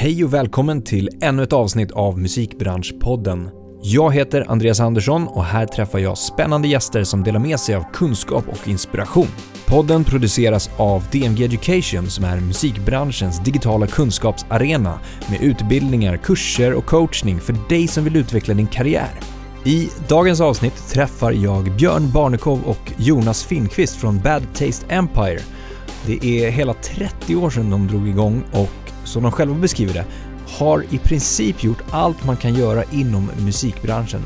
Hej och välkommen till ännu ett avsnitt av Musikbranschpodden. Jag heter Andreas Andersson och här träffar jag spännande gäster som delar med sig av kunskap och inspiration. Podden produceras av DMG Education som är musikbranschens digitala kunskapsarena med utbildningar, kurser och coachning för dig som vill utveckla din karriär. I dagens avsnitt träffar jag Björn Barnekow och Jonas Finnqvist från Bad Taste Empire. Det är hela 30 år sedan de drog igång och som de själva beskriver det, har i princip gjort allt man kan göra inom musikbranschen.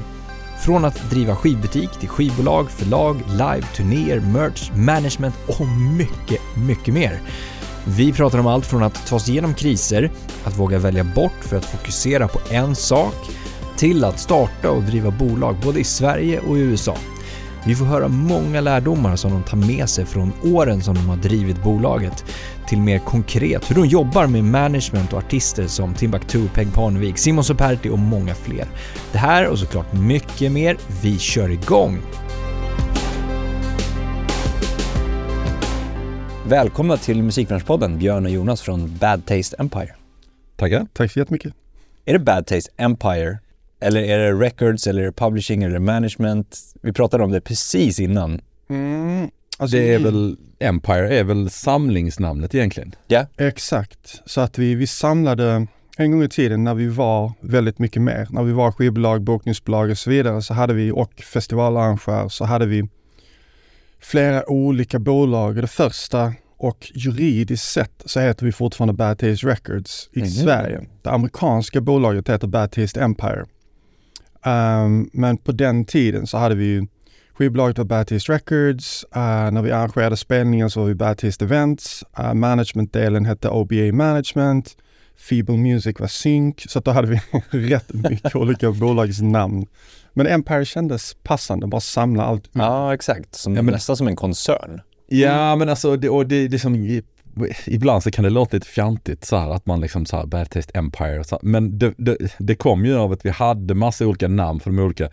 Från att driva skivbutik till skivbolag, förlag, live, turnéer, merch, management och mycket, mycket mer. Vi pratar om allt från att ta sig igenom kriser, att våga välja bort för att fokusera på en sak, till att starta och driva bolag både i Sverige och i USA. Vi får höra många lärdomar som de tar med sig från åren som de har drivit bolaget till mer konkret hur de jobbar med management och artister som Timbuktu, Peg Parnevik, Simon Superti och många fler. Det här och såklart mycket mer. Vi kör igång! Välkomna till Musikbranschpodden, Björn och Jonas från Bad Taste Empire. Tackar. Tack så jättemycket. Är det Bad Taste Empire eller är det records eller publishing eller management? Vi pratade om det precis innan. Mm, alltså det är väl, Empire är väl samlingsnamnet egentligen? Ja. Yeah. Exakt, så att vi, vi samlade en gång i tiden när vi var väldigt mycket mer, när vi var skivbolag, bokningsbolag och så vidare, så hade vi och festivalarrangör så hade vi flera olika bolag. Det första och juridiskt sett så heter vi fortfarande Bad Taste Records i mm. Sverige. Det amerikanska bolaget heter Bad Taste Empire. Um, men på den tiden så hade vi ju skivbolaget var Batiste Records. Uh, när vi arrangerade spelningar så var vi Batiste Events. Uh, managementdelen hette OBA Management. Feeble Music var Sync. Så då hade vi rätt mycket olika bolagsnamn. Men Empire kändes passande, bara samla allt. Ja, exakt. Som, ja, men, nästan som en koncern. Ja, men alltså, det, och det, det som ibland så kan det låta lite fjantigt så här att man liksom så här Bad Taste Empire så här. Men det, det, det, kom ju av att vi hade massa olika namn för de olika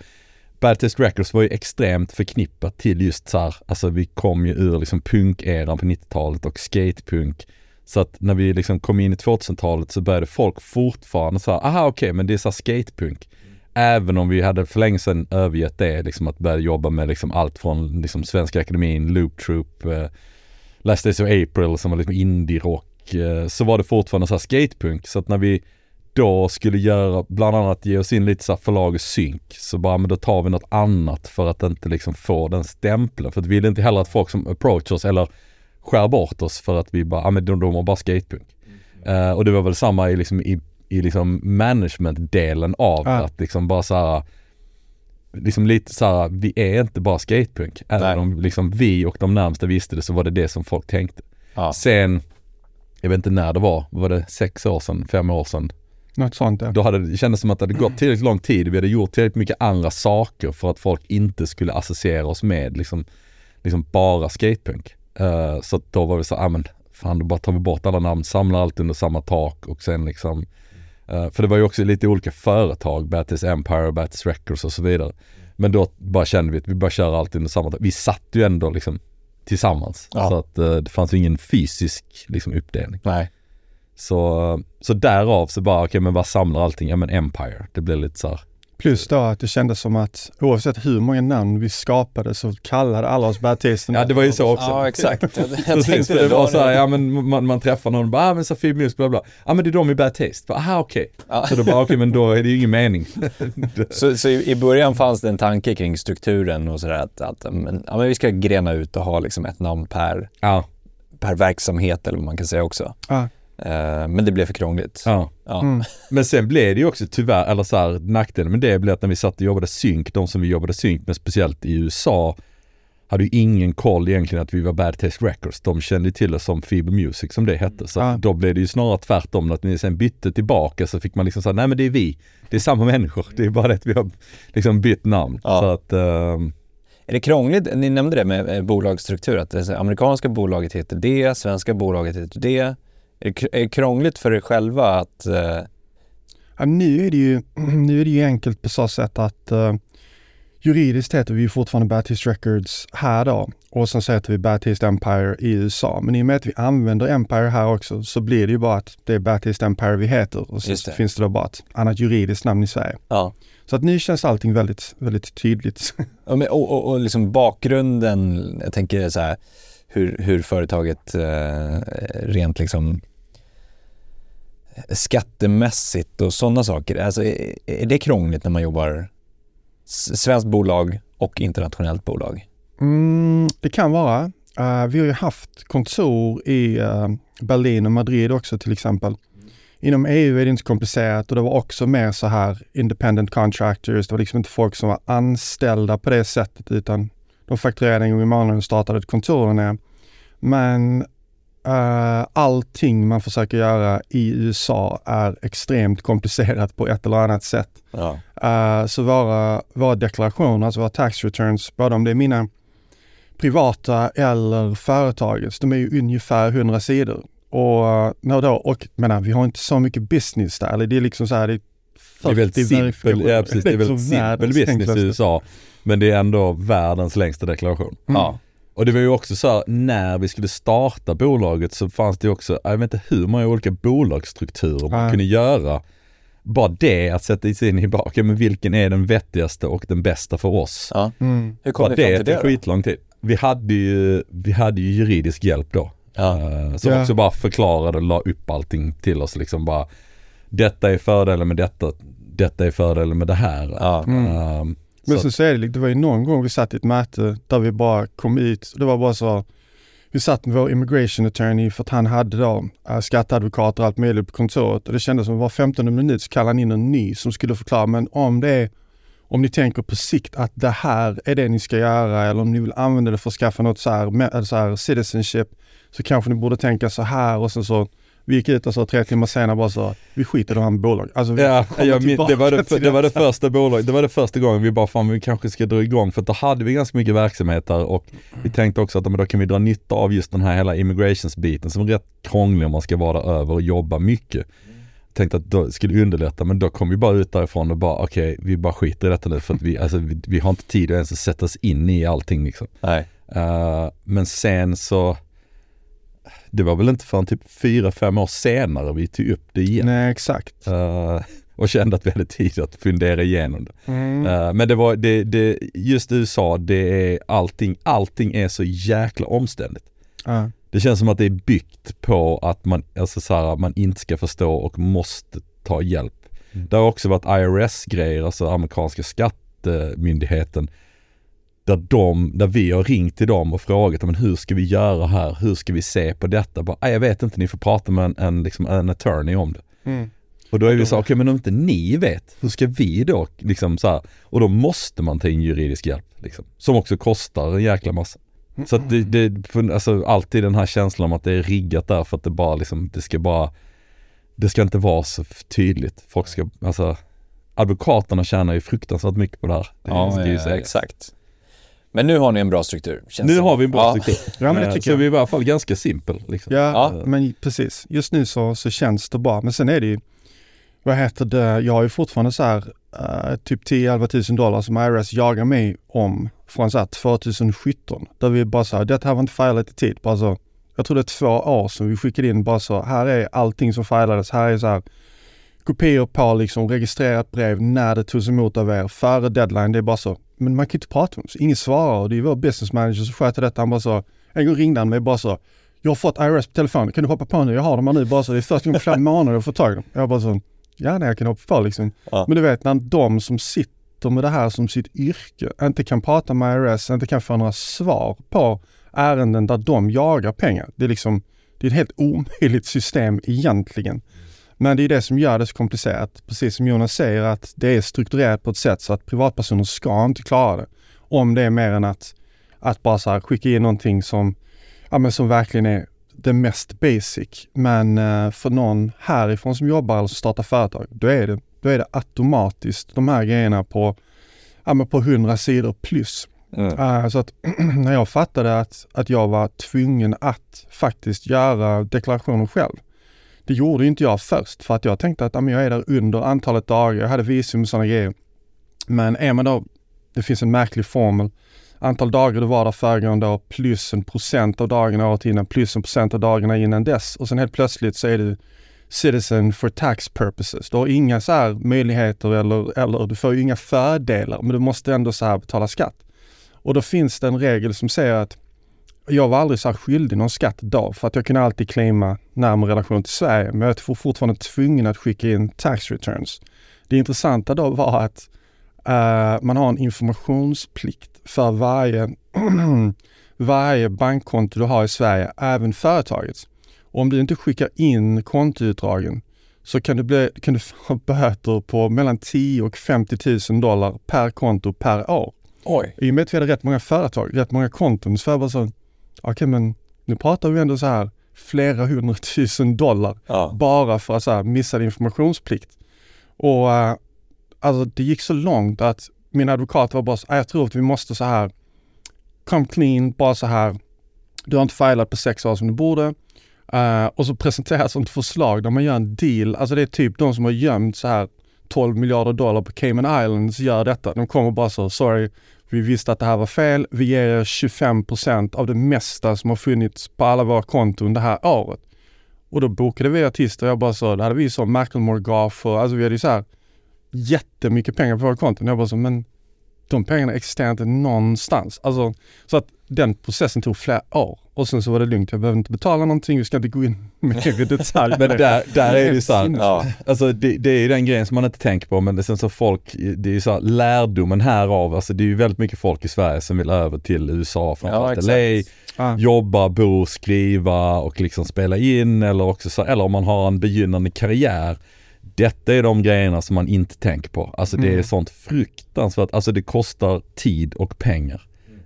Bad Taste Records var ju extremt förknippat till just så här, alltså vi kom ju ur liksom punkeran på 90-talet och skatepunk. Så att när vi liksom kom in i 2000-talet så började folk fortfarande så här, aha okej okay, men det är så skatepunk. Även om vi hade för länge sedan övergett det, liksom att börja jobba med liksom allt från liksom Svenska Akademin, Loop Troop, eh, Last Days of April som var liksom indie-rock, eh, så var det fortfarande så här skatepunk. Så att när vi då skulle göra, bland annat ge oss in lite så här förlag synk, så bara men då tar vi något annat för att inte liksom få den stämpeln. För att vi vill inte heller att folk som approach oss eller skär bort oss för att vi bara, ja men de, de var bara skatepunk. Mm. Uh, och det var väl samma i liksom, i, i liksom management-delen av ja. att liksom bara så här, liksom lite så här, vi är inte bara skatepunk. Även om liksom vi och de närmsta visste det så var det det som folk tänkte. Ja. Sen, jag vet inte när det var, var det sex år sedan, fem år sedan? Något sånt ja. Då hade det kändes som att det hade gått tillräckligt lång tid. Vi hade gjort tillräckligt mycket andra saker för att folk inte skulle associera oss med liksom, liksom bara skatepunk. Uh, så då var vi så, ja ah, men fan då bara tar vi bort alla namn, samlar allt under samma tak och sen liksom uh, För det var ju också lite olika företag, Battis Empire, Battis Records och så vidare. Men då bara kände vi att vi bara kör allt under samma tak. Vi satt ju ändå liksom tillsammans. Ja. Så att uh, det fanns ju ingen fysisk liksom uppdelning. Nej. Så, så därav så bara, okej okay, men vad samlar allting? Ja men Empire. Det blir lite så här. Plus då att det kändes som att oavsett hur många namn vi skapade så kallade alla oss Baptisten. Ja det var ju så också. Ja exakt. Jag tänkte det, det var så här, ja men man, man träffar någon och bara, ah men Safir Music bla bla. Ja men det är de i Bad Taste. Aha okej. Okay. Ja. Så då bara, okej okay, men då är det ju ingen mening. så, så i, början fanns det en tanke kring strukturen och sådär att, att men, ja, men vi ska grena ut och ha liksom ett namn per, ja. per verksamhet eller vad man kan säga också. Ja. Eh, men det blev för krångligt. Ja. ja. Mm. Men sen blev det ju också tyvärr, eller så här, nackdelen med det blev att när vi satt och jobbade synk, de som vi jobbade synk med speciellt i USA, hade ju ingen koll egentligen att vi var Bad Taste Records. De kände till oss som Feeble Music som det hette. Så ja. då blev det ju snarare tvärtom. Att när vi sen bytte tillbaka så fick man liksom säga, nej men det är vi. Det är samma människor. Det är bara det att vi har liksom bytt namn. Ja. Så att, uh... Är det krångligt? Ni nämnde det med eh, bolagsstruktur, att det amerikanska bolaget heter det, svenska bolaget heter det. Är det krångligt för er själva att... Uh... Ja, nu, är det ju, nu är det ju enkelt på så sätt att uh, juridiskt heter vi fortfarande Baptist Records här då och sen så heter vi Baptist Empire i USA. Men i och med att vi använder Empire här också så blir det ju bara att det är Baptist Empire vi heter och så finns det då bara ett annat juridiskt namn i Sverige. Ja. Så att nu känns allting väldigt, väldigt tydligt. Ja, men, och, och, och liksom bakgrunden, jag tänker så här, hur, hur företaget eh, rent liksom skattemässigt och sådana saker, alltså är, är det krångligt när man jobbar svenskt bolag och internationellt bolag? Mm, det kan vara. Uh, vi har ju haft kontor i uh, Berlin och Madrid också till exempel. Inom EU är det inte så komplicerat och det var också mer så här independent contractors. Det var liksom inte folk som var anställda på det sättet utan de fakturerade en gång i månaden och startade ett kontor där nere. Men eh, allting man försöker göra i USA är extremt komplicerat på ett eller annat sätt. Ja. Eh, så våra, våra deklarationer, alltså våra tax returns, både om det är mina privata eller företagets, de är ju ungefär 100 sidor. Och, eh, då, och menar, vi har inte så mycket business där, det är liksom så här, det är Det är väldigt 40 simpel, ja, precis, det är väldigt simpel business i USA. Men det är ändå världens längsta deklaration. Mm. Ja. Och det var ju också så här, när vi skulle starta bolaget så fanns det också, jag vet inte hur många olika bolagsstrukturer man Nej. kunde göra. Bara det att sätta sig in i, okej men vilken är den vettigaste och den bästa för oss? ja. Mm. Hur kom Bara ni fram det till det tog då? skitlång tid. Vi hade ju, vi hade ju juridisk hjälp då. Ja. Eh, som Ja. också bara förklarade och la upp allting till oss liksom bara Detta är fördelen med detta, detta är fördelen med det här. Ja. Mm. Ehm, Men så så, är det, det var ju någon gång vi satt i ett möte där vi bara kom ut, det var bara så, vi satt med vår immigration attorney för att han hade då äh, skatteadvokater och allt möjligt på kontoret och det kändes som var 15 minut så kallade han in en ny som skulle förklara, men om det är om ni tänker på sikt att det här är det ni ska göra eller om ni vill använda det för att skaffa något så här, så här citizenship så kanske ni borde tänka så här och sen så vi gick ut och så tre timmar senare bara så, vi skiter i de här bolag. Alltså vi Ja, jag, min- det, var det, det var det första bolaget, det var det första gången vi bara fan vi kanske ska dra igång för att då hade vi ganska mycket verksamhet där och vi tänkte också att men då kan vi dra nytta av just den här hela immigrationsbiten som är rätt krånglig om man ska vara där över och jobba mycket. Tänkte att då skulle underlätta men då kom vi bara ut därifrån och bara okej vi bara skiter i detta nu för att vi, alltså, vi, vi har inte tid att ens sätta oss in i allting liksom. Nej. Eh, men sen så det var väl inte förrän typ fyra, fem år senare vi tog upp det igen. Nej, exakt. Eh, och kände att vi hade tid att fundera igenom det. Mm. Eh, men det var, det, det, just USA, det är allting, allting är så jäkla omständigt. Ja. Det känns som att det är byggt på att man, alltså så här, man inte ska förstå och måste ta hjälp. Mm. Det har också varit IRS-grejer, alltså amerikanska skattemyndigheten, där, de, där vi har ringt till dem och frågat men hur ska vi göra här, hur ska vi se på detta? Bara, "Nej, jag vet inte, ni får prata med en, en, liksom, en attorney om det. Mm. Och då är vi så, okej men om inte ni vet, hur ska vi då liksom så här, Och då måste man ta in juridisk hjälp liksom. Som också kostar en jäkla massa. Så att det, det, alltså alltid den här känslan om att det är riggat där för att det bara liksom, det ska bara Det ska inte vara så tydligt. Folk ska, alltså Advokaterna tjänar ju fruktansvärt mycket på det här. Det Ja, ska ju ja, exakt. Men nu har ni en bra struktur. känns Nu det. har vi en bra ja. struktur. Ja, men det tycker så jag. vi är i alla fall ganska simpel. Liksom. Ja, Ja. men precis. Just nu så, så känns det bra. Men sen är det ju, vad heter det, jag har ju fortfarande så här eh, typ 10-11 tusen dollar som IRS jagar mig om från så här 2017. Där vi bara så här, det här var inte filat i tid. Bara så, jag tror det är två år som vi skickade in bara så, här är allting som filades. Här är så här kopior på liksom registrerat brev när det togs emot av er före deadline. Det är bara så. Men man kan inte prata om det. Så Ingen svarar och det är vår business manager som sköter detta. Han bara så, en gång ringde han mig bara så, jag har fått IRS på telefonen, kan du hoppa på nu? Jag har dem här nu bara så, det är första gången på flera månader jag får tag i dem. Jag bara så, ja nej jag kan hoppa på liksom. Ja. Men du vet när de som sitter med det här som sitt yrke inte kan prata med IRS, inte kan få några svar på ärenden där de jagar pengar. Det är liksom, det är ett helt omöjligt system egentligen. Men det är det som gör det så komplicerat. Precis som Jonas säger att det är strukturerat på ett sätt så att privatpersoner ska inte klara det. Om det är mer än att, att bara så skicka in någonting som, ja, men som verkligen är det mest basic. Men eh, för någon härifrån som jobbar eller startar företag, då är det, då är det automatiskt de här grejerna på, ja, men på 100 sidor plus. Mm. Eh, så att när jag fattade att, att jag var tvungen att faktiskt göra deklarationen själv. Det gjorde inte jag först för att jag tänkte att jag är där under antalet dagar, jag hade visum och sådana grejer. Men är man då, det finns en märklig formel. Antal dagar du var där föregående år plus en procent av dagarna året innan plus en procent av dagarna innan dess. Och sen helt plötsligt så är du citizen for tax purposes. Du har inga så här möjligheter eller, eller du får ju inga fördelar men du måste ändå så här betala skatt. Och då finns det en regel som säger att jag var aldrig så här skyldig någon skatt då för att jag kunde alltid claima närmare relation till Sverige men jag är fortfarande tvungen att skicka in tax returns. Det intressanta då var att uh, man har en informationsplikt för varje, varje bankkonto du har i Sverige, även företagets. Och om du inte skickar in kontoutdragen så kan du, bli, kan du få böter på mellan 10 och 50 000 dollar per konto per år. Oj. I och med att vi hade rätt många företag, rätt många konton, så var jag bara så, okej okay, men nu pratar vi ändå så här flera hundratusen dollar Ja. bara för att så här, missade informationsplikt. Och uh, alltså det gick så långt att min advokat var bara så, "Ah, jag tror att vi måste så här, come clean, bara så här, du har inte filat på sex år som du borde. Uh, och så presenteras ett förslag där man gör en deal, alltså det är typ de som har gömt så här 12 miljarder dollar på Cayman Islands gör detta. De kommer bara så, sorry, vi visste att det här var fel, vi ger er 25% av det mesta som har funnits på alla våra konton det här året. Och då bokade vi artister och jag bara så, då hade vi så Macklemore Goff och alltså vi hade ju så här jättemycket pengar på våra konton. Jag bara så, men de pengarna existerar inte någonstans. Alltså, så att den processen tog flera år. Och sen så var det lugnt, jag behöver inte betala någonting, vi ska inte gå in mer i detalj. Men där, där är det ju så här, Ja. Alltså det, det är ju den grejen som man inte tänker på men det är sen så folk, det är ju så här, lärdomen härav, alltså det är ju väldigt mycket folk i Sverige som vill över till USA, framförallt LA, Ah. jobba, bo, skriva och liksom spela in eller också så, eller om man har en begynnande karriär. Detta är de grejerna som man inte tänker på. Alltså det är Mm. sånt fruktansvärt, alltså det kostar tid och pengar.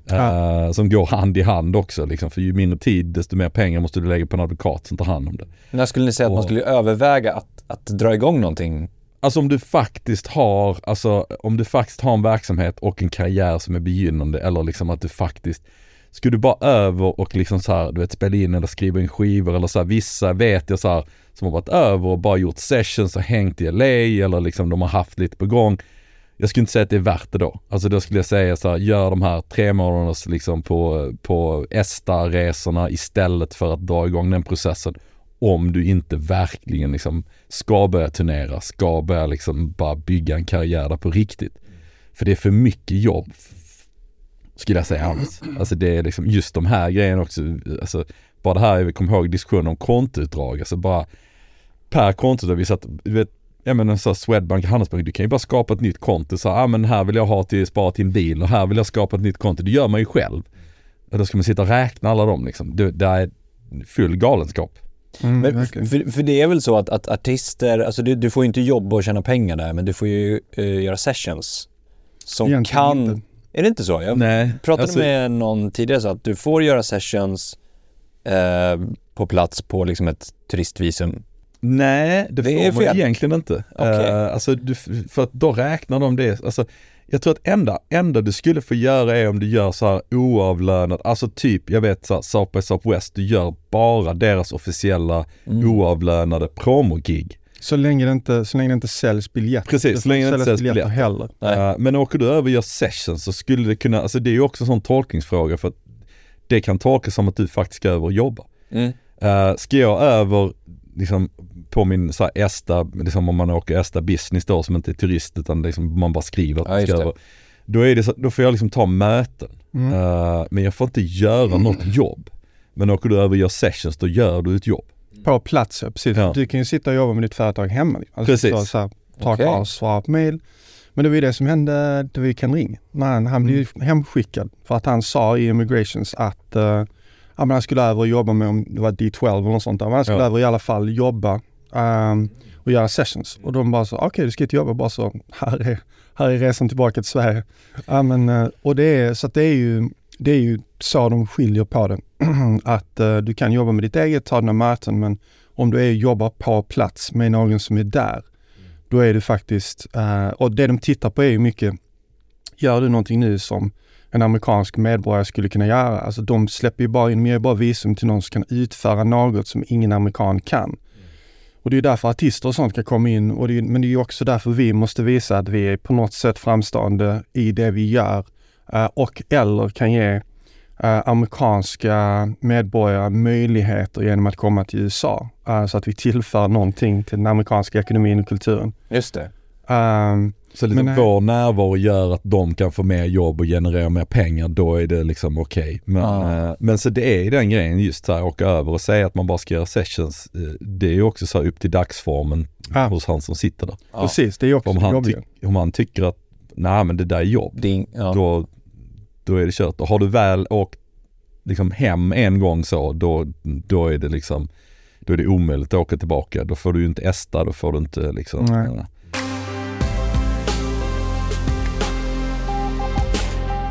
Ja. eh, som går hand i hand också liksom. För ju mindre tid desto mer pengar måste du lägga på en advokat som tar hand om det. När skulle ni säga att man Och- skulle överväga att, att dra igång någonting? Alltså om du faktiskt har, alltså om du faktiskt har en verksamhet och en karriär som är begynnande eller liksom att du faktiskt Skulle du bara över och liksom så här, du vet spela in eller skriva in skivor eller så här, vissa vet jag så här som har varit över och bara gjort sessions och hängt i LA eller liksom de har haft lite på gång. Jag skulle inte säga att det är värt det då. Alltså då skulle jag säga så här, gör de här tre månaders liksom på, på ESTA-resorna istället för att dra igång den processen om du inte verkligen liksom ska börja turnera, ska börja liksom bara bygga en karriär där på riktigt. För det är för mycket jobb, skulle jag säga annars. Alltså det är liksom just de här grejerna också, alltså bara det här, jag kommer ihåg diskussionen om kontoutdrag, alltså bara per kontoutdrag, vi satt, du vet, ja men en sån här Swedbank, Handelsbank, du kan ju bara skapa ett nytt konto så här, ah, men här vill jag ha till, spara till en bil och här vill jag skapa ett nytt konto, det gör man ju själv. Och då ska man sitta och räkna alla dem liksom, det, det är full galenskap. Mm, Men för, för det är väl så att, att artister, alltså du, du får ju inte jobba och tjäna pengar där, men du får ju eh, göra sessions. Som Egentligen kan... inte. Är det inte så? Jag Nej, pratade alltså- med någon tidigare så att du får göra sessions eh, på plats på liksom ett turistvisum. Nej, det, Det får man egentligen inte. Okej. Eh, alltså, du, för att då räknar de det. Alltså, jag tror att enda, enda du skulle få göra är om du gör så här oavlönat, alltså typ, jag vet så här, South by Southwest, du gör bara deras officiella Mm. oavlönade promogig. Så länge det inte, så länge det inte säljs biljetter. Precis, så länge det inte säljs biljetter. heller. Nej. Eh, men åker du över och gör sessions så skulle det kunna, alltså det är ju också en sån tolkningsfråga för att det kan tolkas som att du faktiskt ska över och jobba. Mm. Uh, ska jag över liksom, på min så här, ESTA, liksom om man åker ESTA business då som inte är turist utan liksom, man bara skriver Ja, över. Då, är det så, då får jag liksom ta möten. Mm. Eh, men jag får inte göra något jobb. Men åker du över och gör sessions då gör du ett jobb. På plats, precis. Ja. Du kan ju sitta och jobba med ditt företag hemma. Alltså, Precis. Så, så här, ta okay. svara på mail. Men det var ju det som hände, det var ju Ken Ring. När han, han blev ju hemskickad för att han sa i immigrations att uh, ja, men han skulle över och jobba med, om det var D12 eller något sånt där, men han skulle Ja. över i alla fall jobba ehm, och göra sessions. Och de bara så, okej du ska inte jobba, bara så, här är, här är resan tillbaka till Sverige. Ja, men, eh, och det är, så det är ju, det är ju så de skiljer på det. att eh, du kan jobba med ditt eget, ta dina möten, men om du är jobbar på plats med någon som är där, då är det faktiskt, eh, och det de tittar på är ju mycket, gör du någonting nu som en amerikansk medborgare skulle kunna göra? Alltså de släpper ju bara in, mer bara visum till någon som kan utföra något som ingen amerikan kan. Och det är därför artister och sånt kan komma in. Och det är, men det är ju också därför vi måste visa att vi är på något sätt framstående i det vi gör. Eh, och eller kan ge eh, amerikanska medborgare möjligheter genom att komma till USA. Eh, så att vi tillför någonting till den amerikanska ekonomin och kulturen. Just det. Um, Så liksom Men, eh, vår närvaro gör att de kan få mer jobb och generera mer pengar, då är det liksom okej. Men, Ja. eh, men så det är ju den grejen just så här, åka över och säga att man bara ska göra sessions, eh, det är ju också så här upp till dagsformen Ja. hos han som sitter där. Ja. Precis, det är också Om han, ty- om han tycker att, nej men det där är jobb, Ding, då, då är det kört. Och har du väl åkt liksom hem en gång så, då, då är det liksom, då är det omöjligt att åka tillbaka. Då får du ju inte esta, då får du inte liksom, Nej.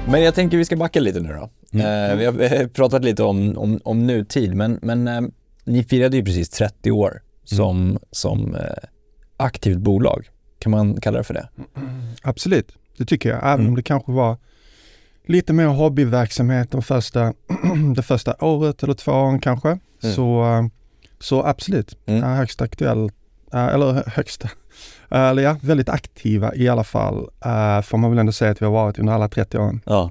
Men jag tänker vi ska backa lite nu då. Mm. Eh, vi har pratat lite om, om, om nutid, men, men eh, ni firade ju precis 30 år som, som eh, aktivt bolag. Kan man kalla det för det? Absolut, det tycker jag. Även Mm. om det kanske var lite mer hobbyverksamhet de första, det första året eller två åren kanske. Mm. Så, så absolut, Mm. högst aktuell, eller hö- högsta, eh, eller ja, väldigt aktiva i alla fall. eh, Får man väl ändå säga att vi har varit under alla 30 åren. Ja.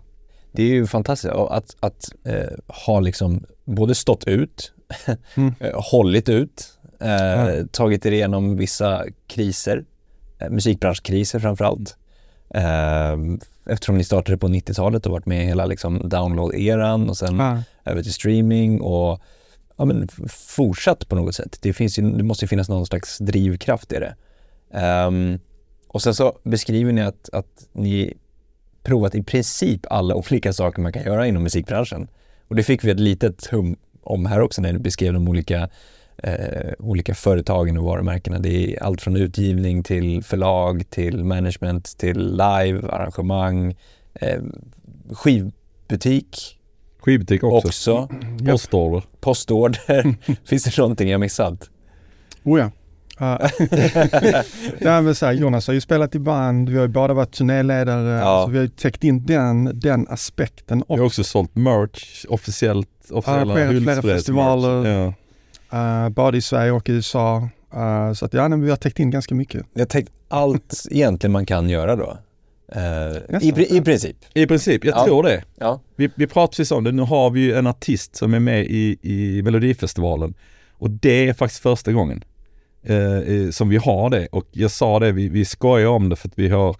Det är ju fantastiskt att, att eh, ha liksom både stått ut, Mm. eh, hållit ut, eh, Ja. tagit er igenom vissa kriser, eh, musikbranschkriser framförallt. Eh, eftersom ni startade på 90-talet och varit med i hela liksom download-eran och sen Ah, över till streaming och ja, men fortsatt på något sätt. Det, finns ju, det måste ju finnas någon slags drivkraft i det. Ehm, och sen så beskriver ni att, att ni provat i princip alla olika saker man kan göra inom musikbranschen. Och det fick vi ett litet hum om här också när ni beskrev de olika, eh, olika företagen och varumärkena. Det är allt från utgivning till förlag, till management, till live, arrangemang, eh, skivbutik skivbutik också, också, postorder. postorder. Finns det någonting jag missat? Oh ja. Uh, Nej, men så här, Jonas har ju spelat i band, vi har ju båda varit turnéledare, Ja. så vi har ju täckt in den, den aspekten Vi har också. också sålt merch, officiellt, officiella Arrangerat flera festivaler. Ja. Uh, både i Sverige och i USA. Uh, så att ja, nej, men vi har täckt in ganska mycket. Jag har tänkt allt egentligen man kan göra då. Eh, i, I princip. I princip, jag Ja. tror det. Ja. Vi, vi pratar precis om det, nu har vi ju en artist som är med i, i Melodifestivalen och det är faktiskt första gången eh, som vi har det och jag sa det, vi, vi skojar om det för att vi har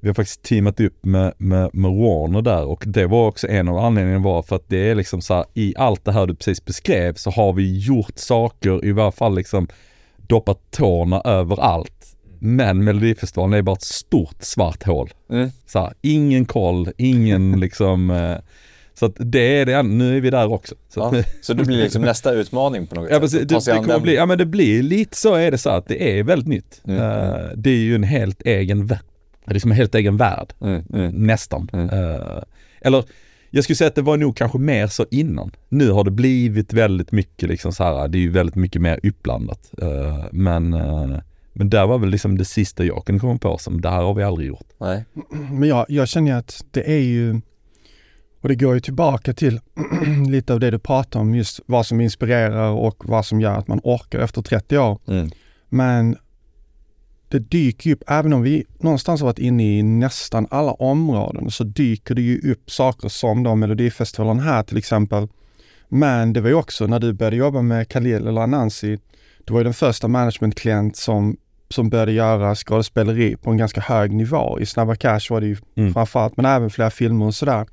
vi har faktiskt teamat upp med, med, med Warner där och det var också en av anledningarna var för att det är liksom så här, i allt det här du precis beskrev så har vi gjort saker, i varje fall liksom doppat tårna överallt. Men Melodifestivalen är bara ett stort svart hål. Mm. Så här, ingen koll, ingen liksom eh, Så att det är det, nu är vi där också. Så Ja. att, Så det blir liksom nästa utmaning på något Ja, sätt. precis, det, det kommer bli, ja men det blir lite så är det så att det är väldigt nytt. Mm, Eh, det är ju en helt egen värld. Det är som en helt egen värld, Mm, mm. nästan. Mm. Eh, eller jag skulle säga att det var nog kanske mer så innan. Nu har det blivit väldigt mycket liksom så här, det är ju väldigt mycket mer uppblandat. Eh, men, men där var väl liksom det sista jag kunde komma på som, det här har vi aldrig gjort. Nej. Men jag, jag känner ju att det är ju, och det går ju tillbaka till lite av det du pratar om, just vad som inspirerar och vad som gör att man orkar efter 30 år. Mm. Men det dyker ju upp, även om vi någonstans har varit inne i nästan alla områden, så dyker det ju upp saker som då Melodifestivalen här till exempel. Men det var ju också när du började jobba med Khalil eller Anansi, du var ju den första managementklient som, som började göra skådespeleri på en ganska hög nivå. I Snabba Cash var det ju Mm. framförallt, men även flera filmer och sådär.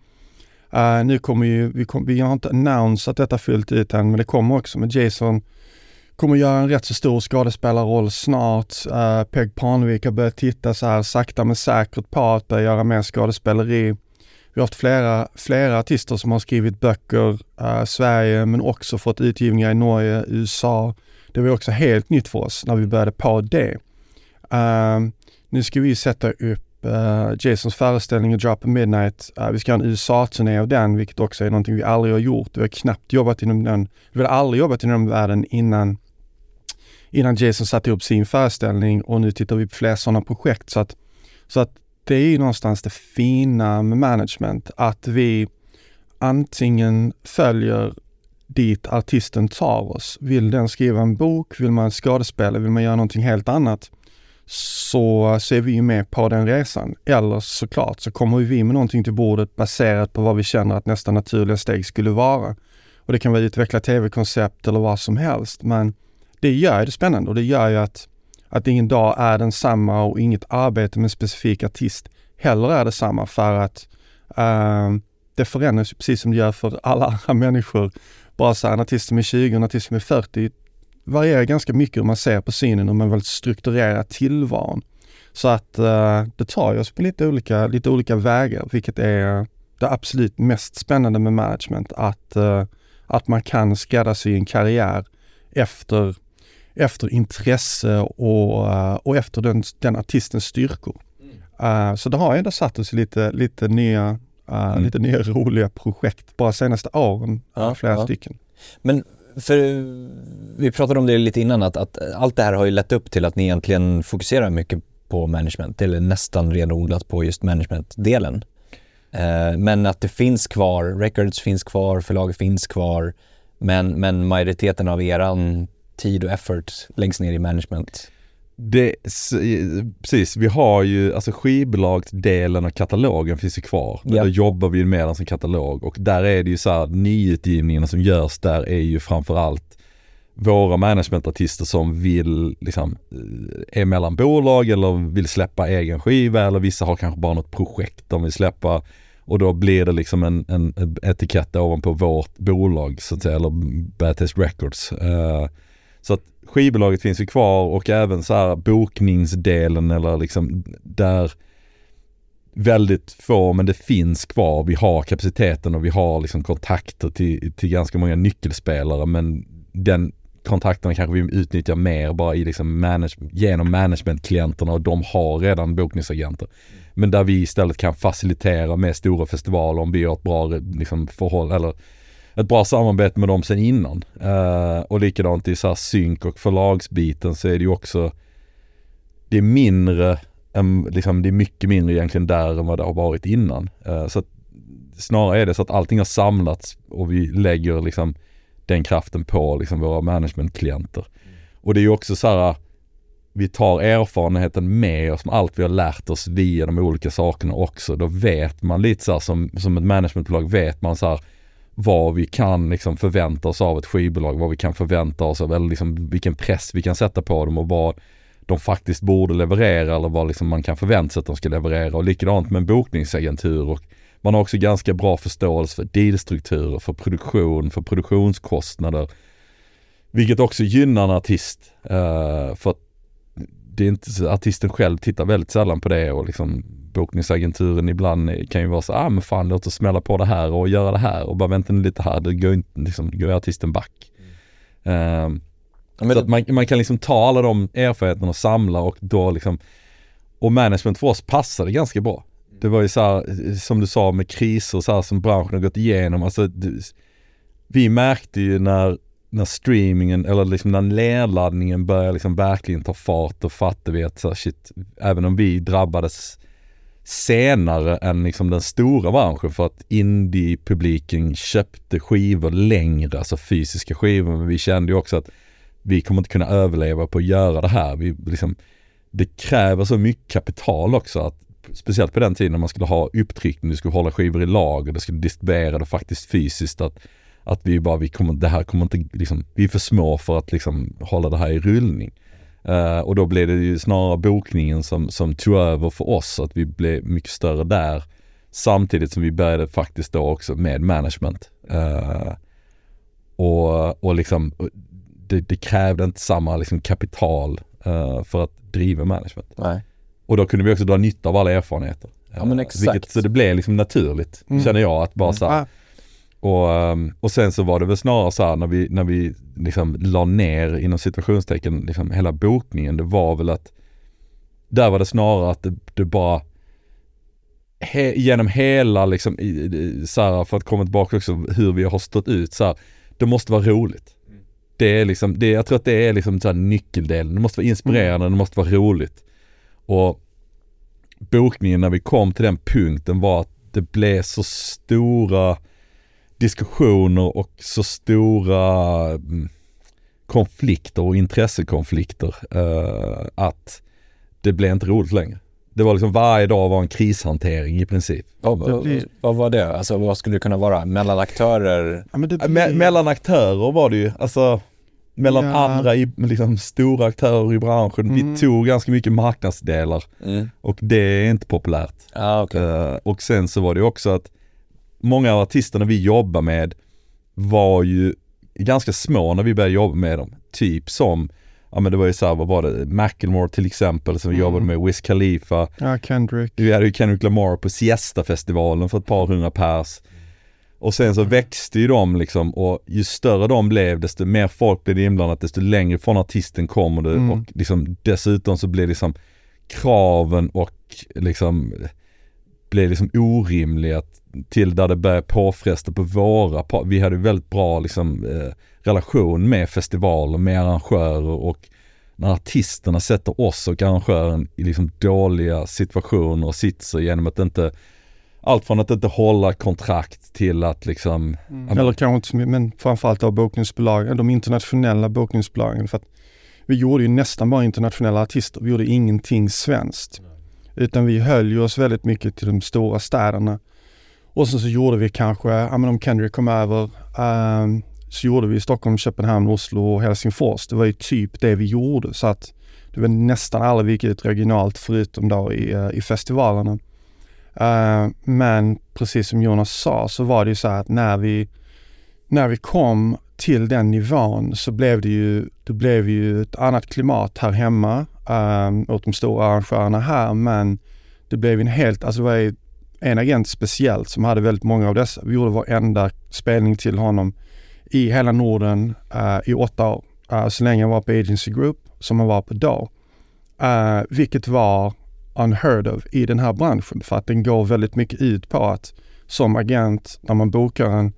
Uh, nu kommer ju, vi, kom, vi har inte annonsat detta fullt ut än, men det kommer också med Jason kommer göra en rätt så stor skådespelarroll snart. Uh, Peg Parnevik har börjat titta så här sakta men säkert på att börja göra mer skådespeleri. Vi har haft flera, flera artister som har skrivit böcker, uh, Sverige men också fått utgivningar i Norge, USA. Det var också helt nytt för oss när vi började på det. Uh, nu ska vi sätta upp uh, Jasons föreställning A Drop Midnight. Uh, vi ska ha en USA-turné av den, vilket också är någonting vi aldrig har gjort. Vi har knappt jobbat inom den, vi har aldrig jobbat inom den världen innan innan Jason satte upp sin föreställning och nu tittar vi på fler sådana projekt. Så att, så att det är ju någonstans det fina med management, att vi antingen följer dit artisten tar oss. Vill den skriva en bok, vill man skådespela, vill man göra någonting helt annat så, så är vi med på den resan. Eller såklart så kommer vi med någonting till bordet baserat på vad vi känner att nästa naturliga steg skulle vara. Och det kan vara utveckla tv-koncept eller vad som helst. Men det gör det spännande och det gör ju att, att ingen dag är densamma och inget arbete med en specifik artist heller är detsamma för att uh, det förändras precis som det gör för alla andra människor. Bara så här, en artist som är 20 och en artist som är 40 varierar ganska mycket hur man ser på synen och man vill strukturera tillvaron. Så att uh, det tar oss på lite olika, lite olika vägar, vilket är det absolut mest spännande med management. Att, uh, att man kan skräddarsy en karriär efter, efter intresse och, uh, och efter den, den artistens styrkor. Uh, så det har ändå satt oss i lite, lite, nya, uh, mm. lite nya roliga projekt bara senaste åren, ja, flera ja. stycken. Men för eh, vi pratade om det lite innan att, att allt det här har ju lett upp till att ni egentligen fokuserar mycket på management eller nästan renodlat på just managementdelen. Eh, men att det finns kvar, records finns kvar, förlag finns kvar men, men majoriteten av eran tid och effort läggs ner i management. Det, precis, vi har ju, alltså skivbolagsdelen och katalogen finns ju kvar. Yep. Då jobbar vi med den som katalog och där är det ju så här, nyutgivningarna som görs där är ju framförallt våra managementartister som vill, liksom, eh, är mellan bolag eller vill släppa egen skiva eller vissa har kanske bara något projekt de vill släppa och då blir det liksom en, en etikett ovanpå vårt bolag så att säga, eller Bad Taste Records. Uh, så att skivbolaget finns ju kvar och även så här bokningsdelen eller liksom där väldigt få, men det finns kvar. Vi har kapaciteten och vi har liksom kontakter till, till ganska många nyckelspelare men den kontakterna kanske vi utnyttjar mer bara i liksom manage, genom managementklienterna och de har redan bokningsagenter. Men där vi istället kan facilitera med stora festivaler om vi har ett bra liksom, förhåll, eller ett bra samarbete med dem sen innan. Uh, och likadant i så här synk och förlagsbiten så är det ju också Det är mindre, än, liksom, det är mycket mindre egentligen där än vad det har varit innan. Uh, så att, snarare är det så att allting har samlats och vi lägger liksom den kraften på liksom våra managementklienter. Och det är ju också så här vi tar erfarenheten med oss med allt vi har lärt oss via de olika sakerna också. Då vet man lite så här, som, som ett managementbolag vet man så här vad vi kan liksom förvänta oss av ett skivbolag, vad vi kan förvänta oss av, eller liksom vilken press vi kan sätta på dem och vad de faktiskt borde leverera eller vad liksom man kan förvänta sig att de ska leverera. Och likadant med en bokningsagentur och man har också ganska bra förståelse för dealstrukturer, för produktion, för produktionskostnader. Vilket också gynnar en artist. Uh, för att det är inte, artisten själv tittar väldigt sällan på det och liksom bokningsagenturen ibland kan ju vara så, ah men fan låt oss smälla på det här och göra det här och bara vänta lite här, det går inte, liksom, går artisten back. Mm. Um, så att man, man, kan liksom ta alla de erfarenheterna och samla och då liksom, och management för oss passade ganska bra. Det var ju så här, som du sa med kriser så här som branschen har gått igenom, alltså vi märkte ju när när streamingen eller liksom när nedladdningen börjar liksom verkligen ta fart och fattar vi att så shit, även om vi drabbades senare än liksom den stora branschen för att indie-publiken köpte skivor längre, alltså fysiska skivor, men vi kände ju också att vi kommer inte kunna överleva på att göra det här. Vi liksom, det kräver så mycket kapital också att speciellt på den tiden när man skulle ha upptryckning, du skulle hålla skivor i lager, du skulle distribuera det faktiskt fysiskt att att vi bara, vi kommer, det här kommer inte, liksom, vi är för små för att liksom hålla det här i rullning. Uh, och då blev det ju snarare bokningen som, som tog över för oss, att vi blev mycket större där. Samtidigt som vi började faktiskt då också med management. Uh, och, och liksom, det, det, krävde inte samma liksom kapital uh, för att driva management. Nej. Och då kunde vi också dra nytta av alla erfarenheter. Ja men exakt. Vilket, så det blev liksom naturligt, mm. känner jag, att bara mm. så här, och, ehm, och sen så var det väl snarare så här när vi, när vi liksom la ner inom situationstecken liksom hela bokningen, det var väl att där var det snarare att det, det bara he, genom hela liksom, så här, för att komma tillbaka också hur vi har stått ut så här, det måste vara roligt. Det är liksom, det, jag tror att det är liksom så här nyckeldelen, det måste vara inspirerande, det måste vara roligt. Och bokningen när vi kom till den punkten var att det blev så stora diskussioner och så stora mm, konflikter och intressekonflikter uh, att det blev inte roligt längre. Det var liksom varje dag var en krishantering i princip. Vad, vad, blir- vad var det? Alltså vad skulle det kunna vara? Mellan aktörer? Ja, Äh, Me- blir- mellan aktörer var det ju, alltså mellan Ja. andra i, liksom, stora aktörer i branschen. Mm. Vi tog ganska mycket marknadsdelar Mm. och det är inte populärt. Ah, okej. Eh, och sen så var det också att många av artisterna vi jobbar med var ju ganska små när vi började jobba med dem. Typ som, ja men det var ju såhär, vad var det, Macklemore till exempel som vi Mm. jobbade med, Wiz Khalifa. Ja, Kendrick. Vi hade ju Kendrick Lamar på Siesta-festivalen för ett par hundra pers. Och sen så växte ju de liksom och ju större de blev desto mer folk blev det inblandat desto längre från artisten kommer det Mm. och liksom dessutom så blev liksom kraven och liksom blev liksom orimliga till där det började påfresta på våra, vi hade ju väldigt bra liksom eh, relation med festivaler, med arrangörer och när artisterna sätter oss och arrangören i liksom dåliga situationer och sitser genom att inte allt från att inte hålla kontrakt till att liksom Mm. Eller kanske inte så mycket, men framförallt av bokningsbolagen, de internationella bokningsbolagen. För att vi gjorde ju nästan bara internationella artister. Vi gjorde ingenting svenskt. Utan vi höll ju oss väldigt mycket till de stora städerna. Och sen så gjorde vi kanske, ja men om Kendrick kom över, um, så gjorde vi Stockholm, Köpenhamn, Oslo och Helsingfors. Det var ju typ det vi gjorde. Så att det var nästan aldrig vi gick ut regionalt förutom då i, eh, i festivalerna. Uh, men precis som Jonas sa så var det ju så här att när vi, när vi kom till den nivån så blev det ju, det blev ju ett annat klimat här hemma um, åt de stora arrangörerna här men det blev en helt, alltså det var ju en agent speciellt som hade väldigt många av dessa. Vi gjorde varenda spelning till honom i hela Norden uh, i åtta år. Uh, så länge han var på Agency Group som han var på då. Uh, vilket var unheard of i den här branschen för att den går väldigt mycket ut på att som agent när man bokar en,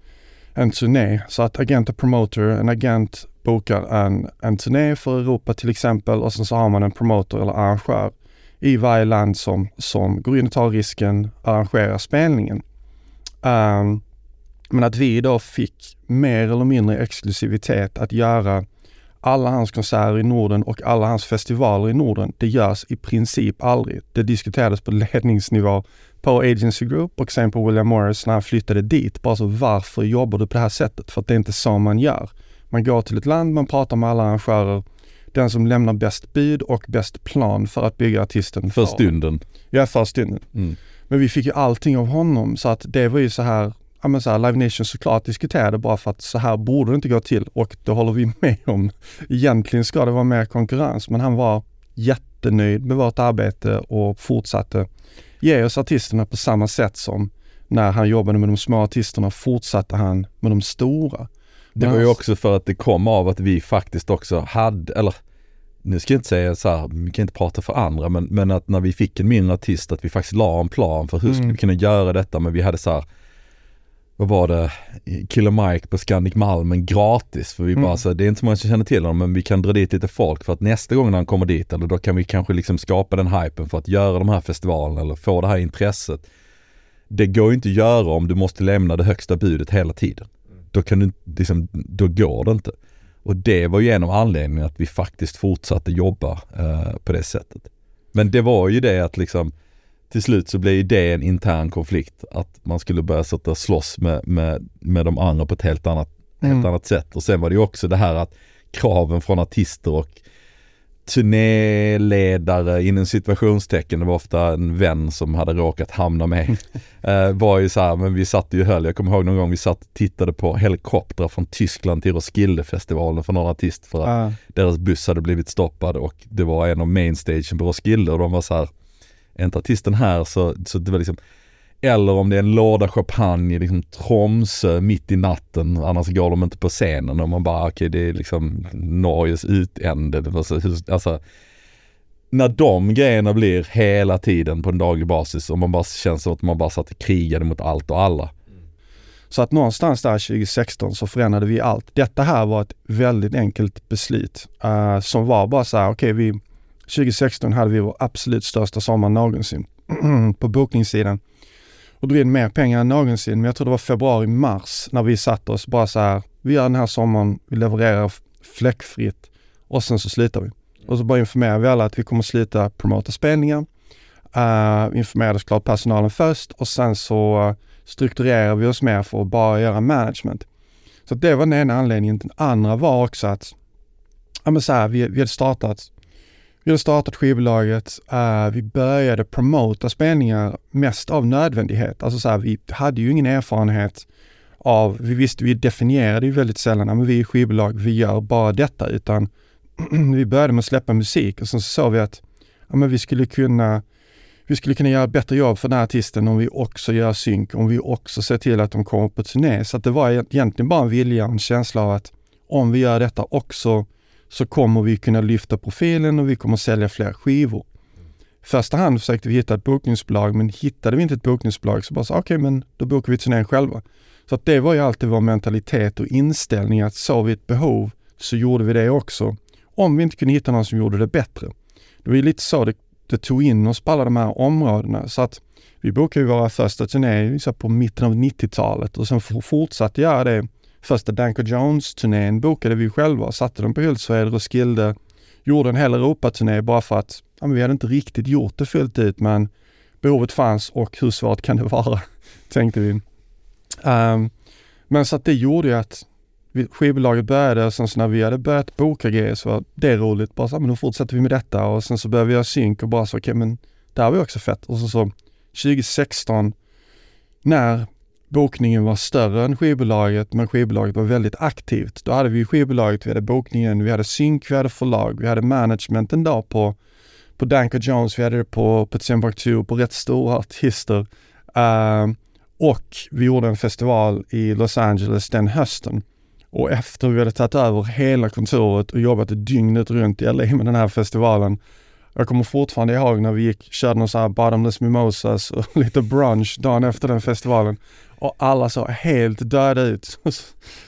en turné så att agent och promoter, en agent bokar en, en turné för Europa till exempel och sen så har man en promoter eller arrangör i varje land som, som går in och tar risken, arrangerar spelningen. Um, men att vi då fick mer eller mindre exklusivitet att göra alla hans konserter i Norden och alla hans festivaler i Norden, det görs i princip aldrig. Det diskuterades på ledningsnivå på Agency Group och sen på William Morris när han flyttade dit. Bara så varför jobbar du på det här sättet? För att det är inte så man gör. Man går till ett land, man pratar med alla arrangörer. Den som lämnar bäst bud och bäst plan för att bygga artisten. för får- stunden. Ja, för stunden. Mm. Men vi fick ju allting av honom så att det var ju så här, ja men så här, Live Nation såklart diskuterade bara för att så här borde det inte gå till och det håller vi med om. Egentligen ska det vara mer konkurrens men han var jättenöjd med vårt arbete och fortsatte ge oss artisterna på samma sätt som när han jobbade med de små artisterna fortsatte han med de stora. Det var ju också för att det kom av att vi faktiskt också hade, eller nu ska jag inte säga så här, vi kan inte prata för andra, men, men att när vi fick en mindre artist att vi faktiskt la en plan för hur skulle Mm. vi kunna göra detta, men vi hade så här, vad var det, Killer Mike på Scandic Malmen gratis, för vi Mm. bara så här, det är inte så många som känner till honom, men vi kan dra dit lite folk för att nästa gång när han kommer dit, eller då kan vi kanske liksom skapa den hypen för att göra de här festivalerna eller få det här intresset. Det går ju inte att göra om du måste lämna det högsta budet hela tiden. Då kan du liksom, då går det inte. Och det var ju en av anledningarna att vi faktiskt fortsatte jobba eh, på det sättet. Men det var ju det att liksom till slut så blev det en intern konflikt att man skulle börja sätta slåss med, med, med de andra på ett helt annat, helt Mm. annat sätt. Och sen var det ju också det här att kraven från artister och turnéledare inom situationstecken, det var ofta en vän som hade råkat hamna med, eh, var ju så här, men vi satt ju höll, jag kommer ihåg någon gång vi satt och tittade på helikoptrar från Tyskland till Roskildefestivalen för någon artist för att Ja. deras buss hade blivit stoppad och det var en av mainstagen på Roskilde och de var så här, är inte artisten här? Så, så det var liksom eller om det är en låda champagne i liksom Tromsö mitt i natten, annars går de inte på scenen och man bara okej det är liksom Norges utände. Alltså, när de grejerna blir hela tiden på en daglig basis och man bara känns som att man bara satt och krigade mot allt och alla. Så att någonstans där 2016 så förändrade vi allt. Detta här var ett väldigt enkelt beslut uh, som var bara så här, okej vi 2016 hade vi vår absolut största sommar någonsin på bokningssidan och drog in mer pengar än någonsin. Men jag tror det var februari, mars när vi satt oss bara så här, vi gör den här sommaren, vi levererar fläckfritt och sen så slutar vi. Och så bara informerar vi alla att vi kommer sluta promota spelningar. Eh, uh, informerade såklart personalen först och sen så strukturerar vi oss mer för att bara göra management. Så det var den ena anledningen. Den andra var också att ja, men så här, vi, vi hade startat vi hade startat skivbolaget, uh, vi började promota spelningar mest av nödvändighet. Alltså så här, vi hade ju ingen erfarenhet av, vi visste, vi definierade ju väldigt sällan, men vi är skivbolag, vi gör bara detta, utan vi började med att släppa musik och sen så såg vi att ja, men vi skulle kunna vi skulle kunna göra ett bättre jobb för den här artisten om vi också gör synk, om vi också ser till att de kommer på turné. Så att det var egentligen bara en vilja och en känsla av att om vi gör detta också så kommer vi kunna lyfta profilen och vi kommer sälja fler skivor. Första hand försökte vi hitta ett bokningsbolag men hittade vi inte ett bokningsbolag så bara okej okay, men då bokar vi turnén själva. Så att det var ju alltid vår mentalitet och inställning att såg vi ett behov så gjorde vi det också. Om vi inte kunde hitta någon som gjorde det bättre. Det var ju lite så det, det tog in oss på alla de här områdena så att vi bokade ju våra första turnéer på mitten av 90-talet och sen fortsatte göra det Första Danko Jones-turnén bokade vi själva, satte dem på Hultsfred, Roskilde, gjorde en hel Europaturné bara för att ja, vi hade inte riktigt gjort det fullt ut men behovet fanns och hur svårt kan det vara, tänkte vi. Um, men så att det gjorde ju att skivbolaget började och sen så när vi hade börjat boka grejer så var det roligt. Bara så, men då fortsätter vi med detta och sen så började vi göra synk och bara så, okej okay, men det här var ju också fett. Och så, så 2016 när bokningen var större än skivbolaget, men skivbolaget var väldigt aktivt. Då hade vi skivbolaget, vi hade bokningen, vi hade synk, vi hade förlag, vi hade management en dag på, på Danko Jones, vi hade det på, på Timbuktu, på rätt stora artister. Uh, och vi gjorde en festival i Los Angeles den hösten. Och efter vi hade tagit över hela kontoret och jobbat dygnet runt i LA med den här festivalen jag kommer fortfarande ihåg när vi gick, körde någon sån här bottomless mimosas och lite brunch dagen efter den festivalen och alla såg helt döda ut. Så,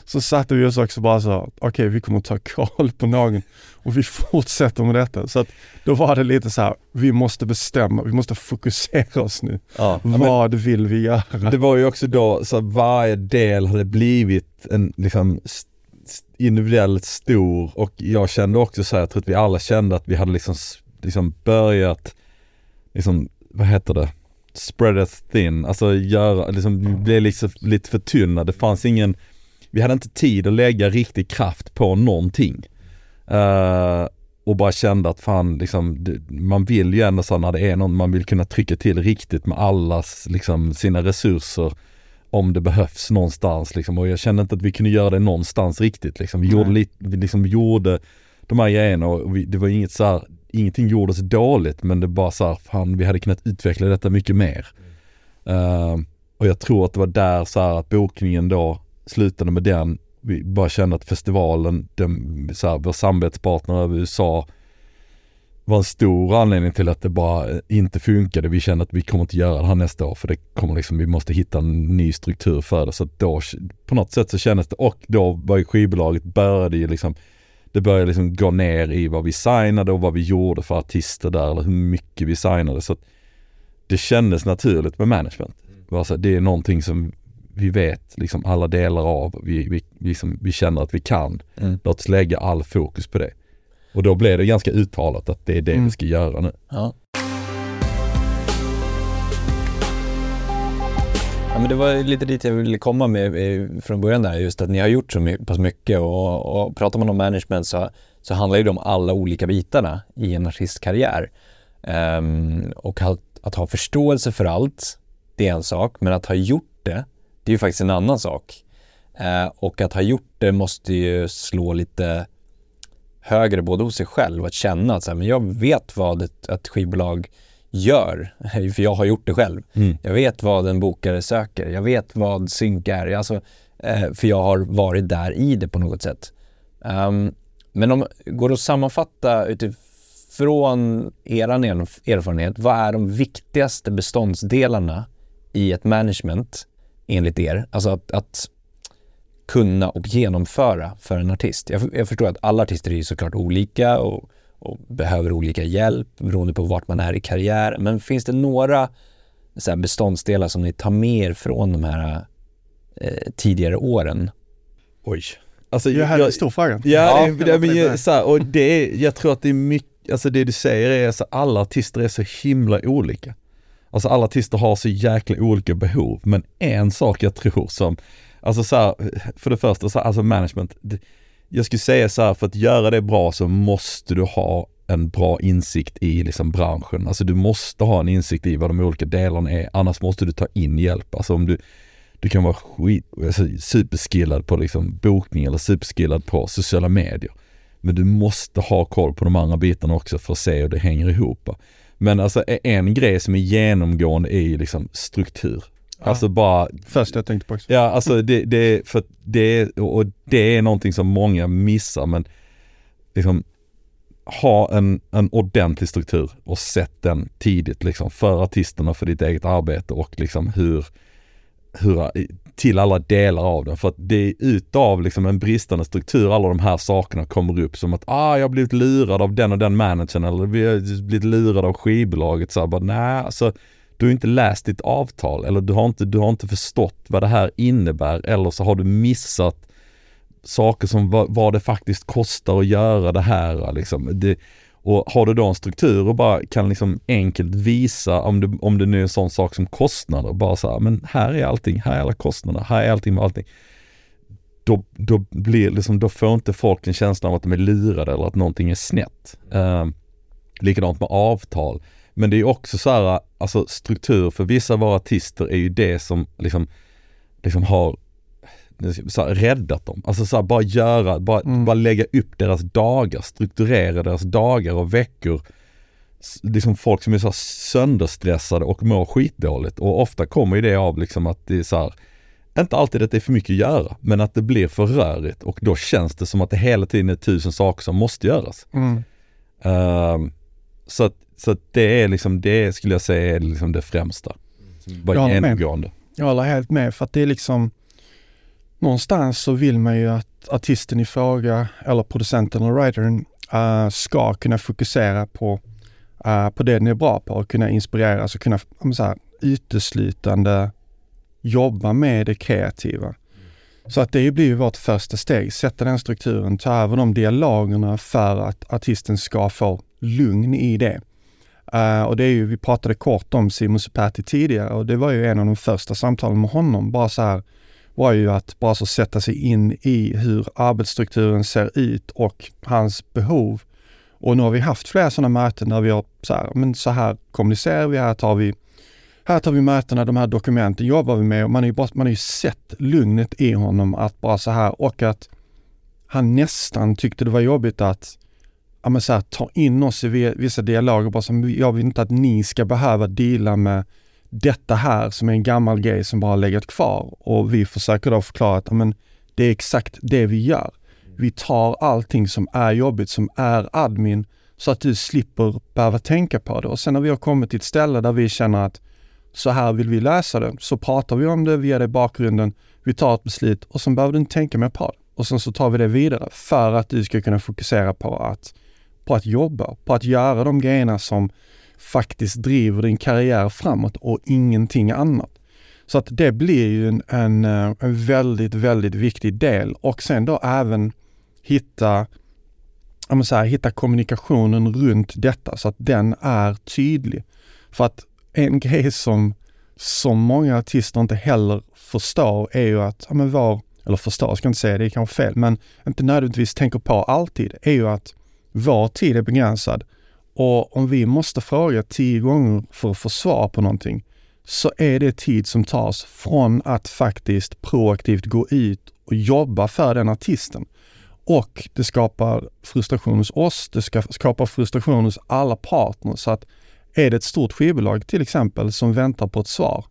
så satte vi oss också bara så, okej okay, vi kommer ta koll på någon och vi fortsätter med detta. Så att då var det lite så här, vi måste bestämma, vi måste fokusera oss nu. Ja, Vad men, vill vi göra? Det var ju också då så varje del hade blivit en liksom individuellt stor och jag kände också så här, jag tror att vi alla kände att vi hade liksom, liksom börjat, liksom, vad heter det? Spreadeth thin, alltså göra, liksom, blev liksom lite för tunna. Det fanns ingen, vi hade inte tid att lägga riktig kraft på någonting. Uh, och bara kände att fan, liksom, man vill ju ändå så när det är någon, man vill kunna trycka till riktigt med allas, liksom, sina resurser om det behövs någonstans liksom. Och jag kände inte att vi kunde göra det någonstans riktigt liksom. Vi gjorde lite, vi liksom gjorde de här grejerna och vi, det var inget så här, ingenting gjordes dåligt men det bara så här, fan vi hade kunnat utveckla detta mycket mer. Mm. Uh, och jag tror att det var där så här att bokningen då slutade med den. Vi bara kände att festivalen, den, så här, vår samarbetspartner över USA var en stor anledning till att det bara inte funkade. Vi kände att vi kommer inte göra det här nästa år för det kommer liksom, vi måste hitta en ny struktur för det. Så då på något sätt så kändes det, och då var ju skivbolaget började ju liksom det började liksom gå ner i vad vi signade och vad vi gjorde för artister där eller hur mycket vi signade. Så det kändes naturligt med management. Alltså, det är någonting som vi vet liksom alla delar av, vi, vi, vi, som, vi känner att vi kan. Mm. Låt oss lägga all fokus på det. Och då blev det ganska uttalat att det är det mm. vi ska göra nu. Ja. Ja, men det var lite dit jag ville komma med eh, från början där, just att ni har gjort så pass mycket och, och pratar man om management så, så handlar det om alla olika bitarna i en artistkarriär. Um, och att, att, ha förståelse för allt, det är en sak, men att ha gjort det, det är ju faktiskt en annan sak. Uh, och att ha gjort det måste ju slå lite högre både hos sig själv och att känna att så här, men jag vet vad ett, ett skivbolag gör, för jag har gjort det själv. Mm. Jag vet vad en bokare söker, jag vet vad synk är, alltså, eh, för jag har varit där i det på något sätt. Um, men om går det att sammanfatta utifrån er erfarenhet, vad är de viktigaste beståndsdelarna i ett management enligt er? Alltså att, att kunna och genomföra för en artist. Jag, jag förstår att alla artister är såklart olika och och behöver olika hjälp beroende på vart man är i karriären. Men finns det några så här beståndsdelar som ni tar med er från de här eh, tidigare åren? Oj. Alltså, här är en stor fråga. Ja, Ja, det, jag så här, och det är, jag tror att det är mycket, alltså det du säger är så alla artister är så himla olika. Alltså alla artister har så jäkla olika behov, men en sak jag tror som, alltså så här, för det första, så här, alltså management, det, jag skulle säga så här, för att göra det bra så måste du ha en bra insikt i liksom branschen. Alltså du måste ha en insikt i vad de olika delarna är, annars måste du ta in hjälp. Alltså om du, du kan vara skit, alltså superskillad på liksom bokning eller superskillad på sociala medier. Men du måste ha koll på de andra bitarna också för att se hur det hänger ihop. Men alltså en grej som är genomgående är ju liksom struktur. Alltså bara Först jag tänkte på också. Ja, alltså det, det för det och det är någonting som många missar men liksom ha en, en ordentlig struktur och sätt den tidigt liksom för artisterna, för ditt eget arbete och liksom hur, hur till alla delar av den. För att det är utav liksom en bristande struktur alla de här sakerna kommer upp som att ah, jag har blivit lurad av den och den managern eller vi har blivit lurad av skivbolaget. Så här, bara, nej, alltså du har inte läst ditt avtal eller du har inte, du har inte förstått vad det här innebär eller så har du missat saker som vad, vad det faktiskt kostar att göra det här. Liksom. Det, och har du då en struktur och bara kan liksom enkelt visa om det, om det nu är en sån sak som kostnader, bara så här, men här är allting, här är alla kostnader, här är allting med allting. Då, då blir liksom, då får inte folk en känsla av att de är lurade eller att någonting är snett. Eh, likadant med avtal. Men det är också så här, alltså struktur för vissa av våra artister är ju det som liksom, liksom har så här, räddat dem. Alltså så här, bara göra, bara, Mm. bara lägga upp deras dagar, strukturera deras dagar och veckor. Liksom folk som är så här sönderstressade och mår skitdåligt och ofta kommer ju det av liksom att det är så här, inte alltid att det är för mycket att göra, men att det blir för rörigt och då känns det som att det hela tiden är tusen saker som måste göras. Mm. Ehm, så att, så det är liksom, det skulle jag säga är liksom det främsta. Bara genomgående. Jag håller helt med för att det är liksom Någonstans så vill man ju att artisten i fråga eller producenten eller writern eh, ska kunna fokusera på, eh, på det den är bra på och kunna inspireras och kunna men så här, uteslutande jobba med det kreativa. Så att det blir ju vårt första steg, sätta den strukturen, ta över de dialogerna för att artisten ska få lugn i det. Uh, och det är ju, vi pratade kort om Simon Supati tidigare och det var ju en av de första samtalen med honom. Bara så här, var ju att bara så sätta sig in i hur arbetsstrukturen ser ut och hans behov. Och nu har vi haft flera sådana möten där vi har så här, men så här kommunicerar vi, här tar vi här tar vi mötena, de här dokumenten jobbar vi med och man har ju, bara, man har ju sett lugnet i honom att bara så här och att han nästan tyckte det var jobbigt att ja, men så här, ta in oss i vissa dialoger bara som jag vill inte att ni ska behöva deala med detta här som är en gammal grej som bara har legat kvar och vi försöker då förklara att ja, men det är exakt det vi gör. Vi tar allting som är jobbigt, som är admin, så att du slipper behöva tänka på det. Och sen när vi har kommit till ett ställe där vi känner att så här vill vi lösa det, så pratar vi om det, vi ger det bakgrunden, vi tar ett beslut och sen behöver du inte tänka mer på det. Och sen så tar vi det vidare för att du ska kunna fokusera på att, på att jobba, på att göra de grejerna som faktiskt driver din karriär framåt och ingenting annat. Så att det blir ju en, en, eh, en väldigt, väldigt viktig del och sen då även hitta, så här, hitta kommunikationen runt detta så att den är tydlig. För att en grej som, som många artister inte heller förstår är ju att, ja men var, eller förstår ska jag inte säga, det är kanske fel, men inte nödvändigtvis tänker på alltid, är ju att vår tid är begränsad och om vi måste fråga tio gånger för att få svar på någonting så är det tid som tas från att faktiskt proaktivt gå ut och jobba för den artisten. Och det skapar frustration hos oss, det ska skapa frustration hos alla partners. Så att är det ett stort skivbolag till exempel som väntar på ett svar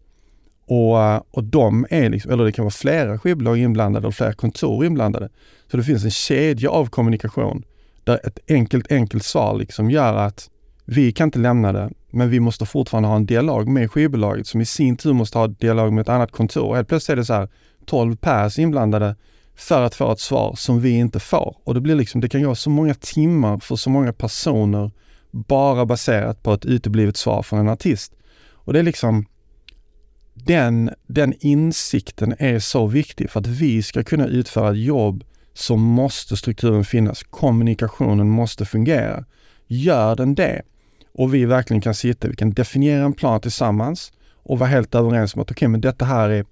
och, och de är, liksom, eller det kan vara flera skivbolag inblandade och flera kontor inblandade. Så det finns en kedja av kommunikation där ett enkelt, enkelt svar liksom gör att vi kan inte lämna det, men vi måste fortfarande ha en dialog med skivbolaget som i sin tur måste ha dialog med ett annat kontor. Helt plötsligt är det så här 12 pers inblandade för att få ett svar som vi inte får. Och det blir liksom, det kan gå så många timmar för så många personer bara baserat på ett uteblivet svar från en artist. Och det är liksom, den, den insikten är så viktig för att vi ska kunna utföra ett jobb så måste strukturen finnas. Kommunikationen måste fungera. Gör den det och vi verkligen kan sitta, vi kan definiera en plan tillsammans och vara helt överens om att okej, okay, men detta här är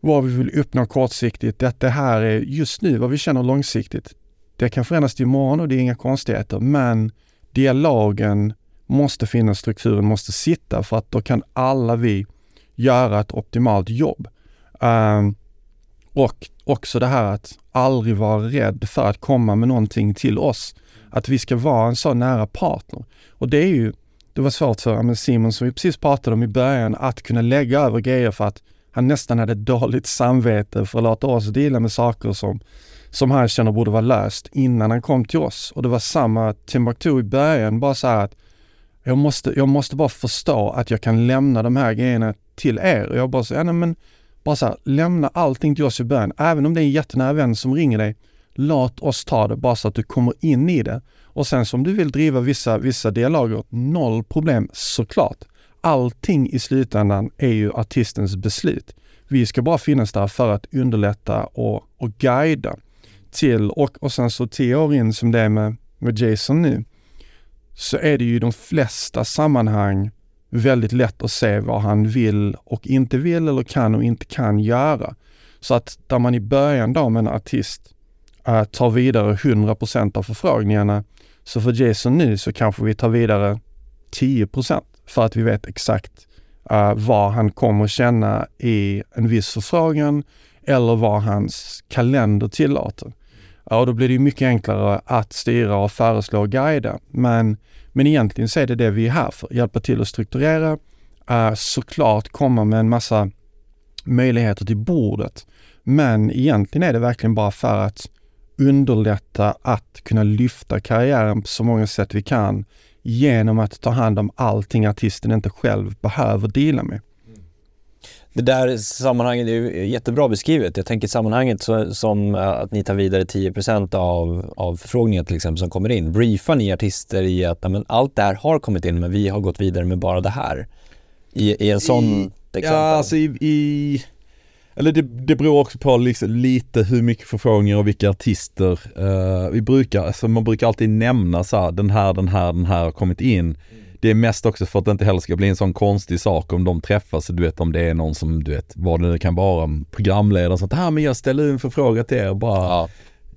vad vi vill uppnå kortsiktigt. Detta här är just nu vad vi känner långsiktigt. Det kan förändras till imorgon och det är inga konstigheter, men dialogen måste finnas, strukturen måste sitta för att då kan alla vi göra ett optimalt jobb. Um, och också det här att aldrig vara rädd för att komma med någonting till oss. Att vi ska vara en så nära partner. Och det är ju, det var svårt för Simon som vi precis pratade om i början, att kunna lägga över grejer för att han nästan hade dåligt samvete för att låta oss dela med saker som, som han känner borde vara löst innan han kom till oss. Och det var samma Timbuktu i början, bara så här att jag måste, jag måste bara förstå att jag kan lämna de här grejerna till er. Och jag bara så, ja, nej, men bara så här, lämna allting till oss i början. Även om det är en jättenära vän som ringer dig, låt oss ta det bara så att du kommer in i det. Och sen som du vill driva vissa, vissa dialoger, noll problem såklart. Allting i slutändan är ju artistens beslut. Vi ska bara finnas där för att underlätta och, och guida till och, och sen så tio år in som det är med, med Jason nu, så är det ju i de flesta sammanhang väldigt lätt att se vad han vill och inte vill eller kan och inte kan göra. Så att där man i början då med en artist äh, tar vidare 100% av förfrågningarna, så för Jason nu så kanske vi tar vidare 10% för att vi vet exakt äh, vad han kommer känna i en viss förfrågan eller vad hans kalender tillåter. Ja, och då blir det mycket enklare att styra och föreslå och guida. Men, men egentligen så är det det vi är här för, hjälpa till att strukturera, uh, såklart komma med en massa möjligheter till bordet. Men egentligen är det verkligen bara för att underlätta att kunna lyfta karriären på så många sätt vi kan genom att ta hand om allting artisten inte själv behöver dela med. Det där sammanhanget är ju jättebra beskrivet. Jag tänker sammanhanget så, som att ni tar vidare 10 av, av förfrågningar till exempel som kommer in. Briefar ni artister i att men, allt det här har kommit in men vi har gått vidare med bara det här? I, i en sån I, exempel? Ja, alltså i, i eller det, det beror också på liksom lite hur mycket förfrågningar och vilka artister. Uh, vi brukar, alltså man brukar alltid nämna så här, den här, den här, den här har kommit in. Mm. Det är mest också för att det inte heller ska bli en sån konstig sak om de träffas, du vet om det är någon som, du vet, vad det nu kan vara, programledare och sånt. här men jag ställer en förfrågan till er bara. Ja.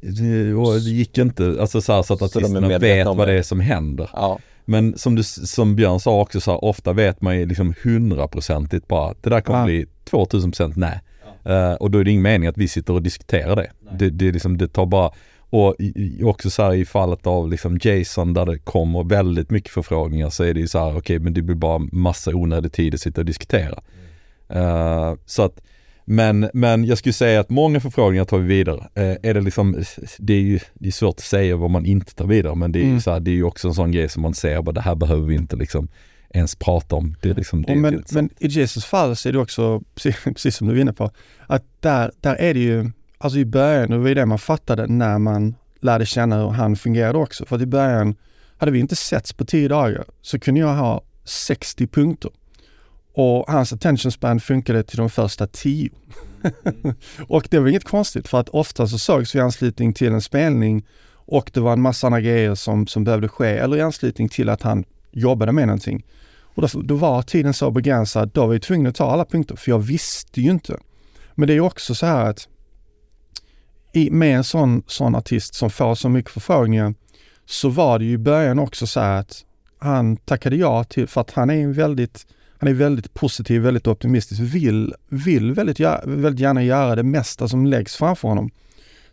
Det, det gick inte, alltså så, här, så att artisterna vet vad det är som händer. Ja. Men som, du, som Björn sa också, så här, ofta vet man ju liksom hundraprocentigt bara, det där kommer ja. bli 2000% nej. Uh, och då är det ingen mening att vi sitter och diskuterar det. Det, det, liksom, det tar bara, och också så här i fallet av liksom Jason där det kommer väldigt mycket förfrågningar så är det ju så här, okej okay, men det blir bara massa onödig tid att sitta och diskutera. Mm. Uh, så att, men, men jag skulle säga att många förfrågningar tar vi vidare. Uh, är det liksom, det är ju det är svårt att säga vad man inte tar vidare men det är ju mm. så här, det är ju också en sån grej som man ser, bara det här behöver vi inte liksom ens prata om. Det är liksom, det, men, det men i Jesus fall så är det också, precis, som du är inne på, att där, där är det ju, alltså i början, det var ju det man fattade när man lärde känna hur han fungerade också. För att i början, hade vi inte setts på tio dagar så kunde jag ha 60 punkter. Och hans attention span funkade till de första tio. Och det var inget konstigt för att ofta så sågs vi i anslutning till en spelning och det var en massa andra grejer som, som behövde ske eller i anslutning till att han jobbade med någonting. Och då, då var tiden så begränsad, då var vi tvungna att ta alla punkter, för jag visste ju inte. Men det är också så här att i, med en sån, sån artist som får så mycket förfrågningar så var det ju i början också så här att han tackade ja till, för att han är väldigt, han är väldigt positiv, väldigt optimistisk, vill, vill väldigt, väldigt gärna göra det mesta som läggs framför honom.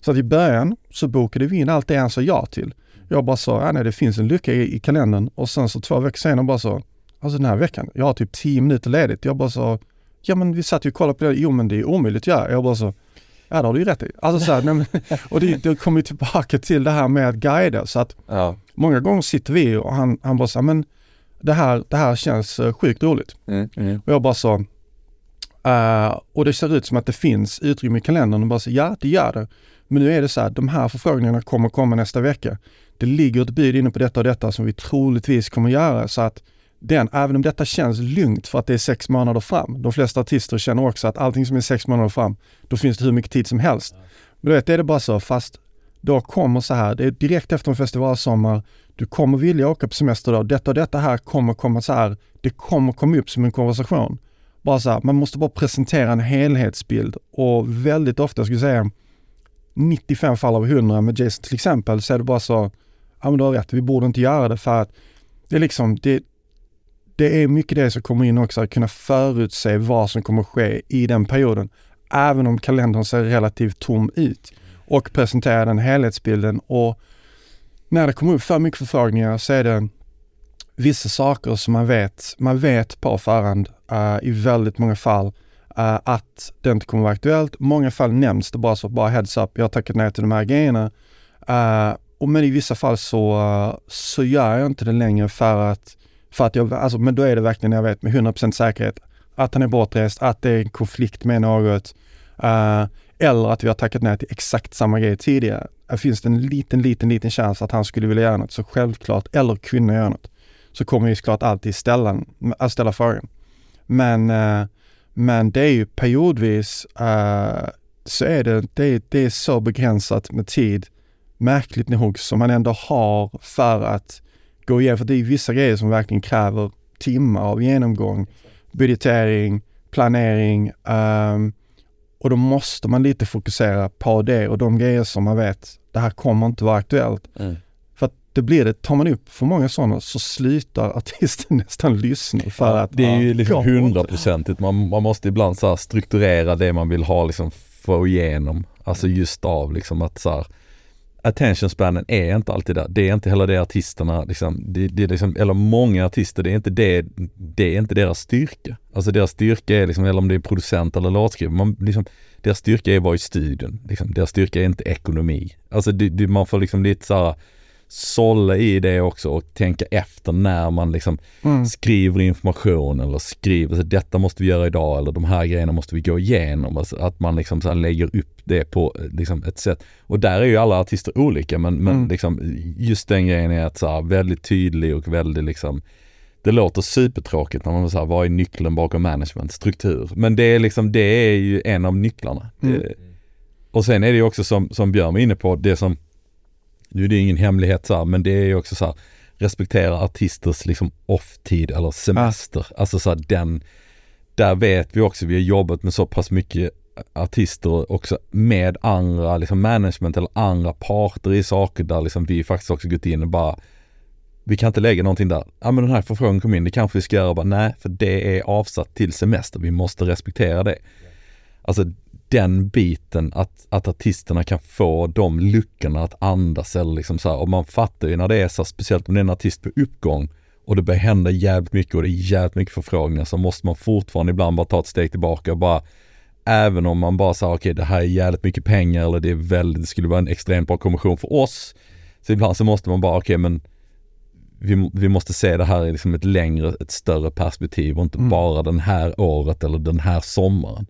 Så att i början så bokade vi in allt det han sa ja till. Jag bara sa, ja, nej det finns en lucka i, i kalendern och sen så två veckor senare bara så, alltså den här veckan, jag har typ tio minuter ledigt. Jag bara så, ja men vi satt ju och kollade på det, jo men det är omöjligt att göra. Jag bara så, ja det har du ju rätt i. Alltså så här, nej, och det, det kommer ju tillbaka till det här med att guida så att ja. många gånger sitter vi och han, han bara så men det här, det här känns eh, sjukt roligt. Mm, mm. Och jag bara så, uh, och det ser ut som att det finns utrymme i kalendern och bara så, ja det gör det. Men nu är det så här, de här förfrågningarna kommer komma nästa vecka. Det ligger ett bud inne på detta och detta som vi troligtvis kommer göra så att den, även om detta känns lugnt för att det är sex månader fram. De flesta artister känner också att allting som är sex månader fram, då finns det hur mycket tid som helst. Men du vet, det är det bara så, fast då kommer så här, det är direkt efter en festivalsommar, du kommer vilja åka på semester då, detta och detta här kommer komma så här, det kommer komma upp som en konversation. Bara så här, man måste bara presentera en helhetsbild och väldigt ofta, jag skulle säga 95 fall av 100 med Jason till exempel, så är det bara så, ja men du har rätt, vi borde inte göra det för att det är liksom, det, det är mycket det som kommer in också, att kunna förutse vad som kommer ske i den perioden. Även om kalendern ser relativt tom ut. Och presentera den helhetsbilden och när det kommer upp för mycket förfrågningar så är det vissa saker som man vet, man vet på förhand uh, i väldigt många fall uh, att det inte kommer vara aktuellt. Många fall nämns det bara så, bara heads up, jag har tackat nej till de här grejerna. Uh, och men i vissa fall så, så gör jag inte det längre för att, för att jag, alltså, men då är det verkligen jag vet med 100% säkerhet att han är bortrest, att det är en konflikt med något. Uh, eller att vi har tackat nej till exakt samma grej tidigare. Eh, finns det en liten, liten, liten chans att han skulle vilja göra något, så självklart, eller kunna göra något, så kommer vi såklart alltid ställa, att ställa frågan. Men, uh, men det är ju periodvis uh, så är det, det, det är så begränsat med tid märkligt nog som man ändå har för att gå igenom. För det är vissa grejer som verkligen kräver timmar av genomgång, budgetering, planering um, och då måste man lite fokusera på det och de grejer som man vet, det här kommer inte vara aktuellt. Mm. För att det blir det, tar man upp för många sådana så slutar artisten nästan lyssna för att Det är ju liksom hundraprocentigt, man, man måste ibland så strukturera det man vill ha liksom få igenom. Alltså just av liksom att så här, attention spanen är inte alltid där. Det är inte heller det artisterna, liksom, det, det är liksom, eller många artister, det är inte det, det är inte deras styrka. Alltså deras styrka är liksom, eller om det är producent eller låtskrivare, man, liksom, deras styrka är att vara i studion. Liksom. Deras styrka är inte ekonomi. Alltså det, det, man får liksom lite såhär sålla i det också och tänka efter när man liksom mm. skriver information eller skriver så detta måste vi göra idag eller de här grejerna måste vi gå igenom. Alltså att man liksom så lägger upp det på liksom ett sätt. Och där är ju alla artister olika men, men mm. liksom just den grejen är att så här, väldigt tydlig och väldigt liksom det låter supertråkigt när man säger vad är nyckeln bakom management, struktur. Men det är liksom, det är ju en av nycklarna. Mm. Det, och sen är det ju också som, som Björn var inne på, det som nu är det ingen hemlighet så här, men det är ju också så här, respektera artisters liksom off-tid eller semester. Ja. Alltså så här, den, där vet vi också, vi har jobbat med så pass mycket artister också med andra liksom management eller andra parter i saker där liksom vi faktiskt också gått in och bara vi kan inte lägga någonting där. Ja men den här förfrågan kom in, det kanske vi ska göra. Bara, nej, för det är avsatt till semester. Vi måste respektera det. Alltså den biten att, att artisterna kan få de luckorna att andas eller liksom så här, och man fattar ju när det är så, speciellt om det är en artist på uppgång och det börjar hända jävligt mycket och det är jävligt mycket förfrågningar så måste man fortfarande ibland bara ta ett steg tillbaka och bara Även om man bara säger okej okay, det här är jävligt mycket pengar eller det är väldigt, det skulle vara en extremt bra kommission för oss. Så ibland så måste man bara okej okay, men vi, vi måste se det här i liksom ett längre, ett större perspektiv och inte mm. bara den här året eller den här sommaren.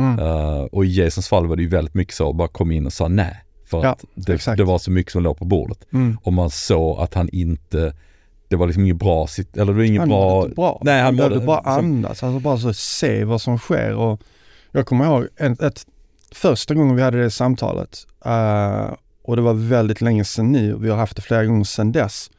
Mm. Uh, och i Jasons fall var det ju väldigt mycket så, bara kom in och sa nej. För ja, att det, det, var så mycket som låg på bordet. Mm. Och man såg att han inte, det var liksom inget bra, eller det var inget han bra. Inte bra. Nej, han mådde bara andas, alltså bara så se vad som sker. Och jag kommer ihåg ett, ett första gången vi hade det samtalet uh, och det var väldigt länge sedan nu, vi har haft det flera gånger sedan dess.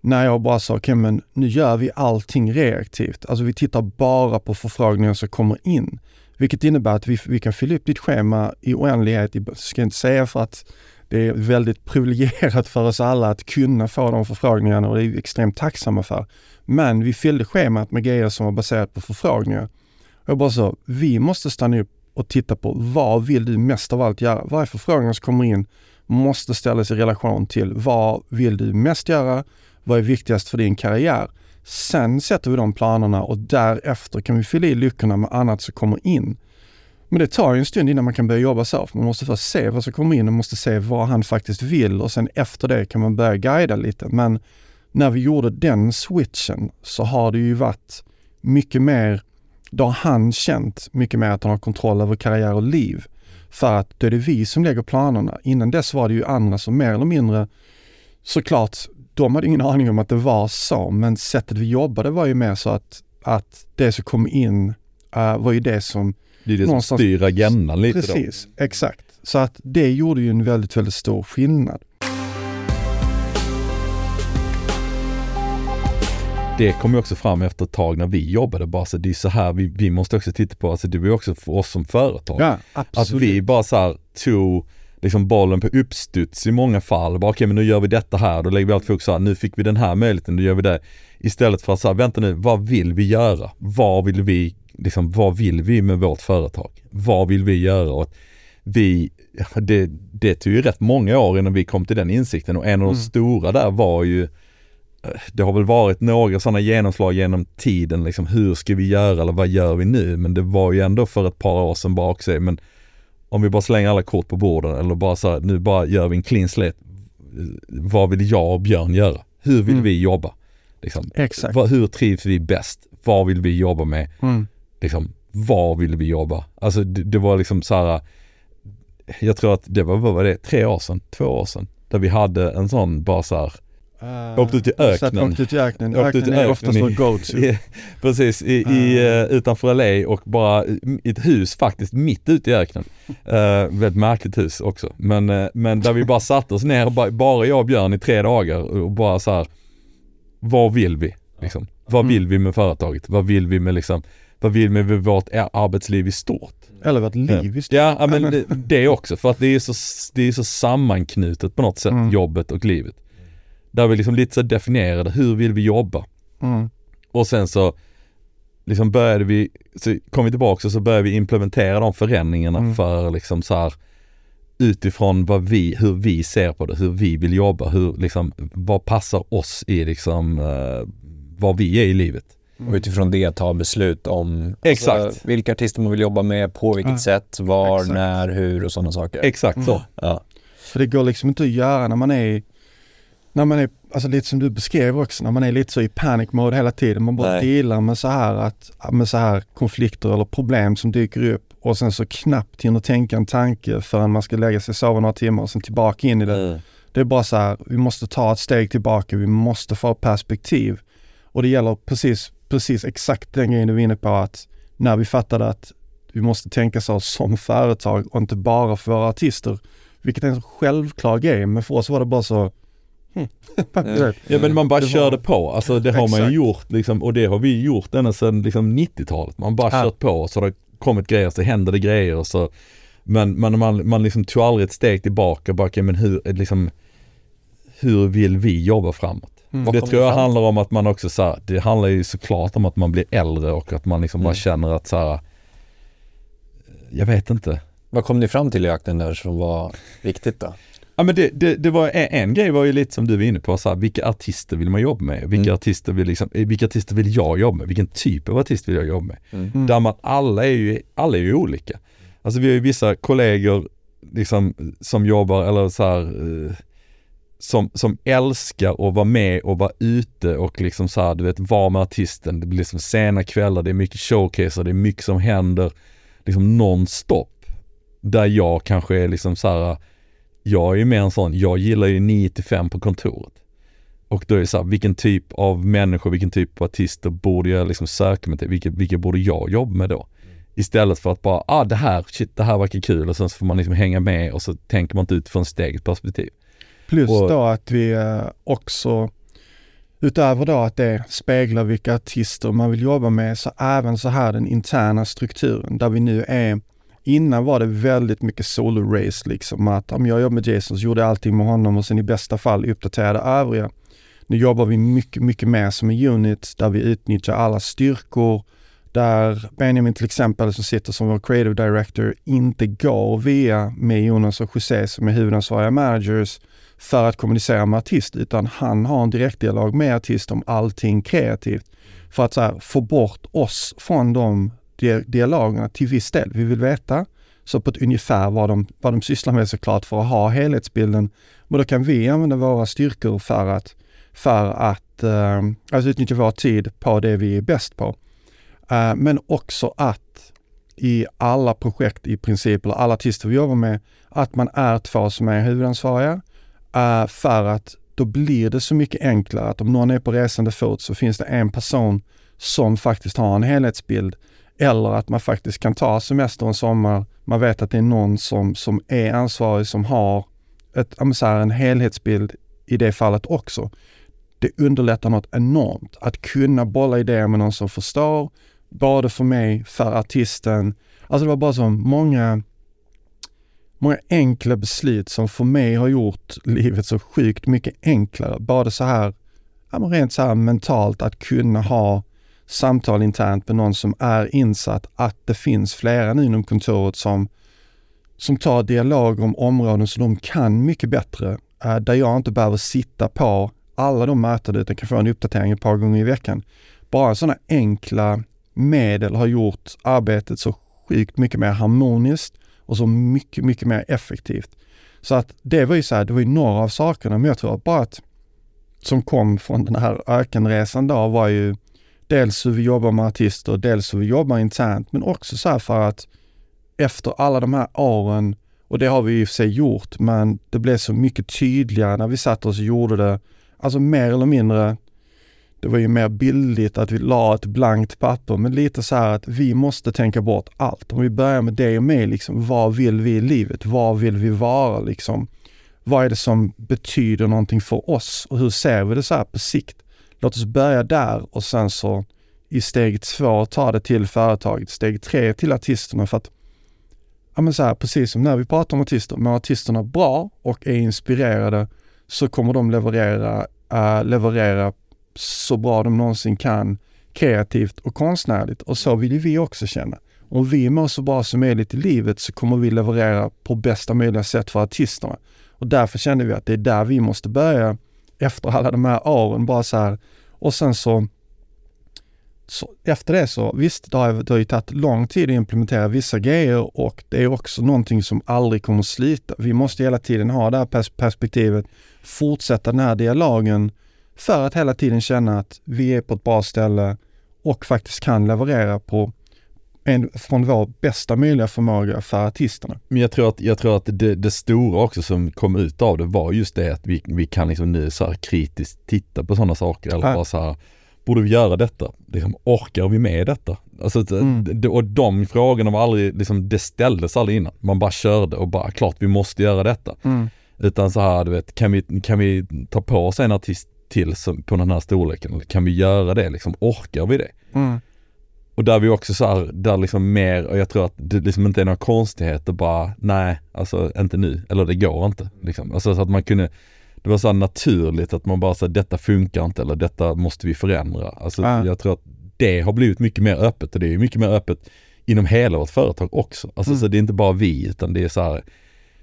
När jag bara sa, okej okay, men nu gör vi allting reaktivt. Alltså vi tittar bara på förfrågningar som kommer in. Vilket innebär att vi, vi kan fylla upp ditt schema i oändlighet. Jag ska inte säga för att det är väldigt privilegierat för oss alla att kunna få de förfrågningarna och det är vi extremt tacksamma för. Men vi fyllde schemat med grejer som var baserat på förfrågningar. Jag bara så, vi måste stanna upp och titta på vad vill du mest av allt göra? Varje förfrågan som kommer in måste ställas i relation till vad vill du mest göra? Vad är viktigast för din karriär? Sen sätter vi de planerna och därefter kan vi fylla i luckorna med annat som kommer in. Men det tar ju en stund innan man kan börja jobba så. Man måste först se vad som kommer in och måste se vad han faktiskt vill och sen efter det kan man börja guida lite. Men när vi gjorde den switchen så har det ju varit mycket mer, då har han känt mycket mer att han har kontroll över karriär och liv. För att då är det vi som lägger planerna. Innan dess var det ju andra som mer eller mindre såklart de hade ingen aning om att det var så, men sättet vi jobbade var ju mer så att, att det som kom in uh, var ju det som... Det är det som styr agendan lite då. Precis, exakt. Så att det gjorde ju en väldigt, väldigt stor skillnad. Det kom ju också fram efter ett tag när vi jobbade bara så det är så här vi, vi måste också titta på, alltså det var ju också för oss som företag. Ja, Att absolut. vi bara så här tog liksom bollen på uppstuds i många fall. Bara okej men nu gör vi detta här, då lägger vi allt fokus här, nu fick vi den här möjligheten, då gör vi det. Istället för att säga, vänta nu, vad vill vi göra? Vad vill vi, liksom, vad vill vi med vårt företag? Vad vill vi göra? Och vi, det, det tog ju rätt många år innan vi kom till den insikten och en av de Mm. stora där var ju det har väl varit några sådana genomslag genom tiden, liksom hur ska vi göra eller vad gör vi nu? Men det var ju ändå för ett par år sedan bara också, men om vi bara slänger alla kort på borden eller bara så här, nu bara gör vi en clean slate. Vad vill jag och Björn göra? Hur vill Mm. vi jobba? Liksom, Exakt. hur trivs vi bäst? Vad vill vi jobba med? Mm. Liksom, var vill vi jobba? Alltså det, det var liksom så här. Jag tror att det var, vad var det, tre år sedan, två år sedan. Där vi hade en sån bara så här, Uh, Åkte ut i öknen. Åkte ut i öknen. Åkte öknen är oftast vår go-to. precis, i, i, Ah. eh, utanför LA och bara i ett hus faktiskt mitt ute i öknen. Uh, väldigt märkligt hus också. Men, eh, men där vi bara satte oss ner, och bara, bara jag och Björn i tre dagar och bara så här. Vad vill vi? Liksom? Vad Mm. vill vi med företaget? Vad vill vi med liksom, vad vill vi med vårt arbetsliv i stort? Eller vårt liv i stort. Ja men det, det också. För att det är så, det är så sammanknutet på något sätt, Mm. jobbet och livet. Där vi liksom lite så definierade, hur vill vi jobba? Mm. Och sen så liksom började vi, så kom vi tillbaka och så började vi implementera de förändringarna Mm. för liksom så här utifrån vad vi, hur vi ser på det, hur vi vill jobba, hur liksom, vad passar oss i liksom, uh, vad vi är i livet. Mm. Och utifrån det ta beslut om Exakt. Alltså, vilka artister man vill jobba med, på vilket Ja. sätt, var, Exakt. när, hur och sådana saker. Exakt så. Mm. ja. För det går liksom inte att göra när man är när man är, alltså lite som du beskrev också, när man är lite så i panic mode hela tiden. Man bara Nej. dealar med så här att, med så här konflikter eller problem som dyker upp och sen så knappt hinner tänka en tanke förrän man ska lägga sig och sova några timmar och sen tillbaka in i det. Mm. Det är bara så här, vi måste ta ett steg tillbaka, vi måste få perspektiv. Och det gäller precis, precis exakt den grejen du var inne på att när vi fattade att vi måste tänka så som företag och inte bara för våra artister. Vilket är en självklar grej, men för oss var det bara så... Mm. Ja men man bara Det var- körde på, alltså det har man Exakt. ju gjort liksom, och det har vi gjort ända sedan liksom 90-talet. Man bara Ja. kört på och så har det kommit grejer, så händer det grejer och så Men, men man, man liksom tog aldrig ett steg tillbaka, bara men hur, liksom Hur vill vi jobba framåt? Mm. Det tror jag fram handlar om att man också så här, det handlar ju såklart om att man blir äldre och att man liksom bara Mm. känner att så här, Jag vet inte. Vad kom ni fram till i jakten där som var viktigt då? Ja men det, det, det var en, en grej var ju lite som du var inne på, så här, vilka artister vill man jobba med? Vilka, Mm. artister vill liksom, eh, vilka artister vill jag jobba med? Vilken typ av artist vill jag jobba med? Mm. Där man alla är ju, alla är ju olika. Alltså vi har ju vissa kollegor liksom som jobbar eller så här eh, som, som älskar att vara med och vara ute och liksom så här, du vet, vara med artisten. Det blir liksom sena kvällar, det är mycket showcaser, det är mycket som händer liksom nonstop. Där jag kanske är liksom så här, jag är ju mer en sån, jag gillar ju 9 till 5 på kontoret. Och då är det så här, vilken typ av människor, vilken typ av artister borde jag liksom söka mig till? Vilka, vilka borde jag jobba med då? Istället för att bara, ah det här, shit det här verkar kul och sen så får man liksom hänga med och så tänker man inte utifrån sitt eget perspektiv. Plus Och- då att vi eh, också, utöver då att det speglar vilka artister man vill jobba med, så även så här den interna strukturen där vi nu är Innan var det väldigt mycket solo-race liksom att om jag jobbar med Jason så gjorde jag allting med honom och sen i bästa fall uppdaterade övriga. Nu jobbar vi mycket, mycket mer som en unit där vi utnyttjar alla styrkor. Där Benjamin till exempel som sitter som vår creative director inte går via med Jonas och José som är huvudansvariga managers för att kommunicera med artist utan han har en direktdialog med artist om allting kreativt. För att så här, få bort oss från de dialogerna till viss del. Vi vill veta så på ett ungefär vad de, vad de sysslar med såklart för att ha helhetsbilden. Men då kan vi använda våra styrkor för att, för att eh, alltså utnyttja vår tid på det vi är bäst på. Eh, men också att i alla projekt i princip, eller alla artister vi jobbar med, att man är två som är huvudansvariga. eh, för att då blir det så mycket enklare att om någon är på resande fot så finns det en person som faktiskt har en helhetsbild. Eller att man faktiskt kan ta semester en sommar. Man vet att det är någon som, som är ansvarig som har ett, så här, en helhetsbild i det fallet också. Det underlättar något enormt att kunna bolla idéer med någon som förstår, både för mig, för artisten. Alltså det var bara så många, många enkla beslut som för mig har gjort livet så sjukt mycket enklare. Både så här, ja, rent så här mentalt att kunna ha samtal internt med någon som är insatt att det finns flera nu inom kontoret som, som tar dialog om områden som de kan mycket bättre. Eh, där jag inte behöver sitta på alla de mötena utan kan få en uppdatering ett par gånger i veckan. Bara sådana enkla medel har gjort arbetet så sjukt mycket mer harmoniskt och så mycket, mycket mer effektivt. Så att det var ju så här, det var ju några av sakerna, men jag tror att bara att som kom från den här ökenresan då var ju dels hur vi jobbar med artister, dels hur vi jobbar internt, men också så här för att efter alla de här åren, och det har vi i och för sig gjort, men det blev så mycket tydligare när vi satt oss och gjorde det, alltså mer eller mindre, det var ju mer bildligt att vi la ett blankt papper, men lite så här att vi måste tänka bort allt. Om vi börjar med det och mig, liksom, vad vill vi i livet? Vad vill vi vara liksom? Vad är det som betyder någonting för oss och hur ser vi det så här på sikt? Låt oss börja där och sen så i steg två ta det till företaget, steg tre till artisterna för att ja men så här, precis som när vi pratar om artister, mår artisterna bra och är inspirerade så kommer de leverera, äh, leverera så bra de någonsin kan kreativt och konstnärligt och så vill ju vi också känna. Om vi mår så bra som möjligt i livet så kommer vi leverera på bästa möjliga sätt för artisterna. Och därför kände vi att det är där vi måste börja efter alla de här åren bara så här. Och sen så, så efter det så, visst det har, det har ju tagit lång tid att implementera vissa grejer och det är också någonting som aldrig kommer att slita. Vi måste hela tiden ha det här pers perspektivet, fortsätta den här dialogen för att hela tiden känna att vi är på ett bra ställe och faktiskt kan leverera på en, från vår bästa möjliga förmåga för artisterna. Men jag tror att, jag tror att det, det stora också som kom ut av det var just det att vi, vi kan liksom nu så här kritiskt titta på sådana saker eller ja. bara så här, borde vi göra detta? Liksom, orkar vi med detta? Alltså, mm. och de frågorna var aldrig, liksom, det ställdes aldrig innan. Man bara körde och bara, klart vi måste göra detta. Mm. Utan så här, du vet, kan vi, kan vi ta på oss en artist till som, på den här storleken? kan vi göra det liksom? Orkar vi det? Mm. Och där vi också så här, där liksom mer, och jag tror att det liksom inte är några konstigheter bara, nej, alltså inte nu, eller det går inte. Liksom. Alltså så att man kunde, det var så naturligt att man bara sa detta funkar inte eller detta måste vi förändra. Alltså ja. jag tror att det har blivit mycket mer öppet och det är mycket mer öppet inom hela vårt företag också. Alltså mm. så det är inte bara vi utan det är så här,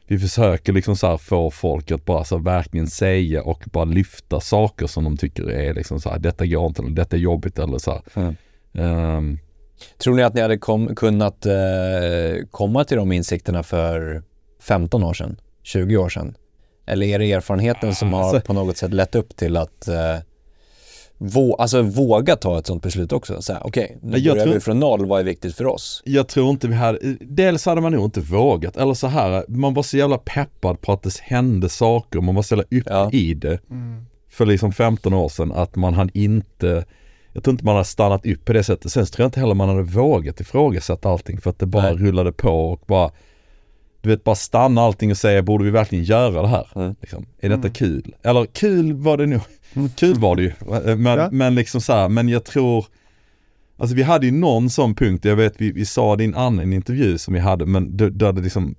vi försöker liksom så få folk att bara så verkligen säga och bara lyfta saker som de tycker är liksom så här, detta går inte eller detta är jobbigt eller så här. Mm. Um, Tror ni att ni hade kom, kunnat eh, komma till de insikterna för 15 år sedan, 20 år sedan? Eller är det erfarenheten som har alltså, på något sätt lett upp till att eh, vå, alltså våga ta ett sånt beslut också? Okej, okay, nu jag börjar tror, vi från noll, vad är viktigt för oss? Jag tror inte vi hade, dels hade man nog inte vågat, eller så här, man var så jävla peppad på att det hände saker, man var så jävla upp ja. i det. Mm. För liksom 15 år sedan, att man hade inte jag tror inte man hade stannat upp på det sättet. Sen tror jag inte heller man hade vågat ifrågasätta allting för att det bara Nej. rullade på och bara du vet bara stanna allting och säga borde vi verkligen göra det här? Mm. Liksom, är detta mm. kul? Eller kul var det nog, mm. kul var det ju. Men, ja. men liksom så här, men jag tror Alltså vi hade ju någon sån punkt, jag vet vi, vi sa det i en annan intervju som vi hade men där det liksom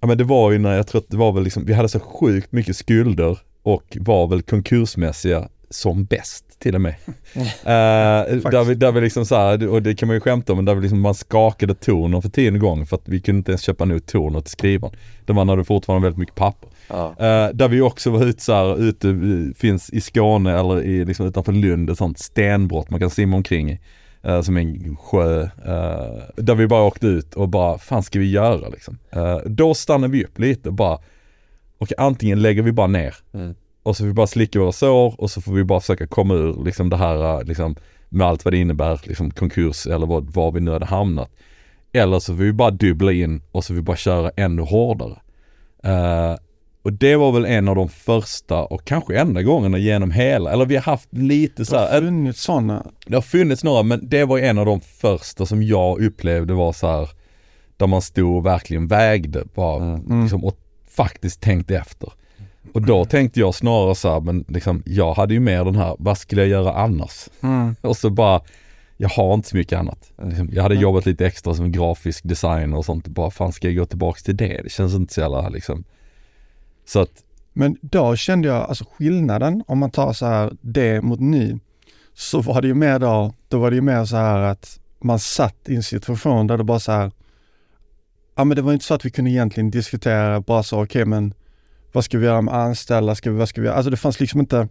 Ja men det var ju när jag tror att det var väl liksom, vi hade så sjukt mycket skulder och var väl konkursmässiga som bäst till och med. Uh, där, vi, där vi liksom så här, och det kan man ju skämta om, men där vi liksom man skakade toner för tionde gång för att vi kunde inte ens köpa nog toner till skrivaren. Där man hade fortfarande väldigt mycket papper. Ja. Uh, där vi också var ute så här, ute, finns i Skåne eller i, liksom utanför Lund, ett sånt stenbrott man kan simma omkring i. Uh, som en sjö. Uh, där vi bara åkte ut och bara, fan ska vi göra liksom? Uh, då stannade vi upp lite och bara, och antingen lägger vi bara ner mm och så får vi bara slicka våra sår och så får vi bara försöka komma ur liksom det här äh, liksom, med allt vad det innebär, liksom konkurs eller vad, var vi nu hade hamnat. Eller så får vi bara dubbla in och så får vi bara köra ännu hårdare. Uh, Och det var väl en av de första och kanske enda gångerna genom hela, eller vi har haft lite så Det har här, funnits sådana. det har funnits några men det var en av de första som jag upplevde var så här där man stod och verkligen vägde bara Mm. liksom, och faktiskt tänkte efter. Och då tänkte jag snarare så här, men liksom, jag hade ju mer den här, vad skulle jag göra annars? Mm. Och så bara, jag har inte så mycket annat. Liksom, Jag hade jobbat lite extra som grafisk designer och sånt. Bara, fan ska jag gå tillbaks till det? Det känns inte så jävla liksom. Så att, Men då kände jag, alltså skillnaden om man tar så här det mot nu, så var det ju mer då, då var det ju mer så här att man satt i en situation där det bara så här, ja men det var inte så att vi kunde egentligen diskutera bara så, okej men vad ska vi göra med anställda, ska vi, vad ska vi göra? Alltså det fanns liksom inte,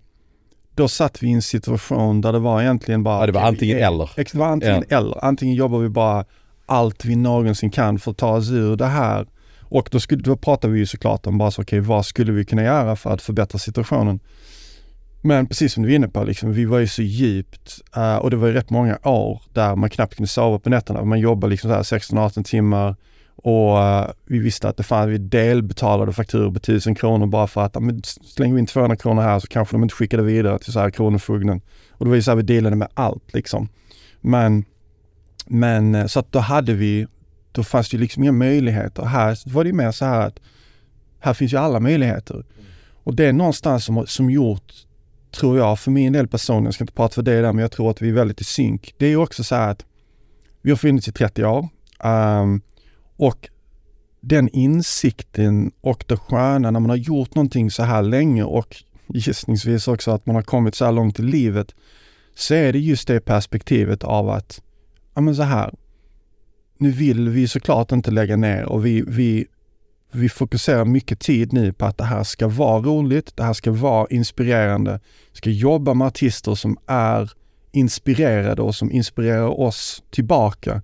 då satt vi i en situation där det var egentligen bara, ja, det var antingen vi- eller. Det var antingen eller. Antingen jobbar vi bara allt vi någonsin kan för att ta oss ur det här. Och då, skulle, då pratar vi ju såklart om bara så, okej vad skulle vi kunna göra för att förbättra situationen? Men precis som du är inne på, liksom, vi var ju så djupt eh, och det var ju rätt många år där man knappt kunde sova på nätterna. Man jobbade liksom så här 16-18 timmar och eh, vi visste att det fanns, vi delbetalade fakturor på 1000 kronor bara för att, men slänger vi in 200 kronor här så kanske de inte skickar det vidare till så här Kronofogden. Och det var ju så här vi delade med allt liksom. Men, men eh, så att då hade vi, då fanns det ju liksom inga möjligheter. Här var det ju mer så här att här finns ju alla möjligheter. Och det är någonstans som, som gjort, tror jag, för min del personligen, jag ska inte prata för det där, men jag tror att vi är väldigt i synk. Det är ju också så här att vi har funnits i 30 år Um, och den insikten och det sköna när man har gjort någonting så här länge och gissningsvis också att man har kommit så här långt i livet så är det just det perspektivet av att, ja men så här, nu vill vi såklart inte lägga ner och vi, vi, vi fokuserar mycket tid nu på att det här ska vara roligt, det här ska vara inspirerande, vi ska jobba med artister som är inspirerade och som inspirerar oss tillbaka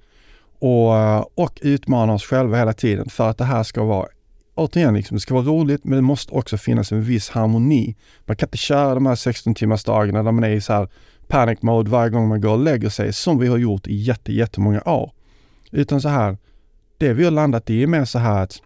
och, eh, och utmana oss själva hela tiden för att det här ska vara Återigen, liksom, det ska vara roligt men det måste också finnas en viss harmoni. Man kan inte köra de här 16 timmars dagarna där man är i så här panic mode varje gång man går och lägger sig som vi har gjort i jätte, jättemånga år. Utan så här, det vi har landat i är mer så här att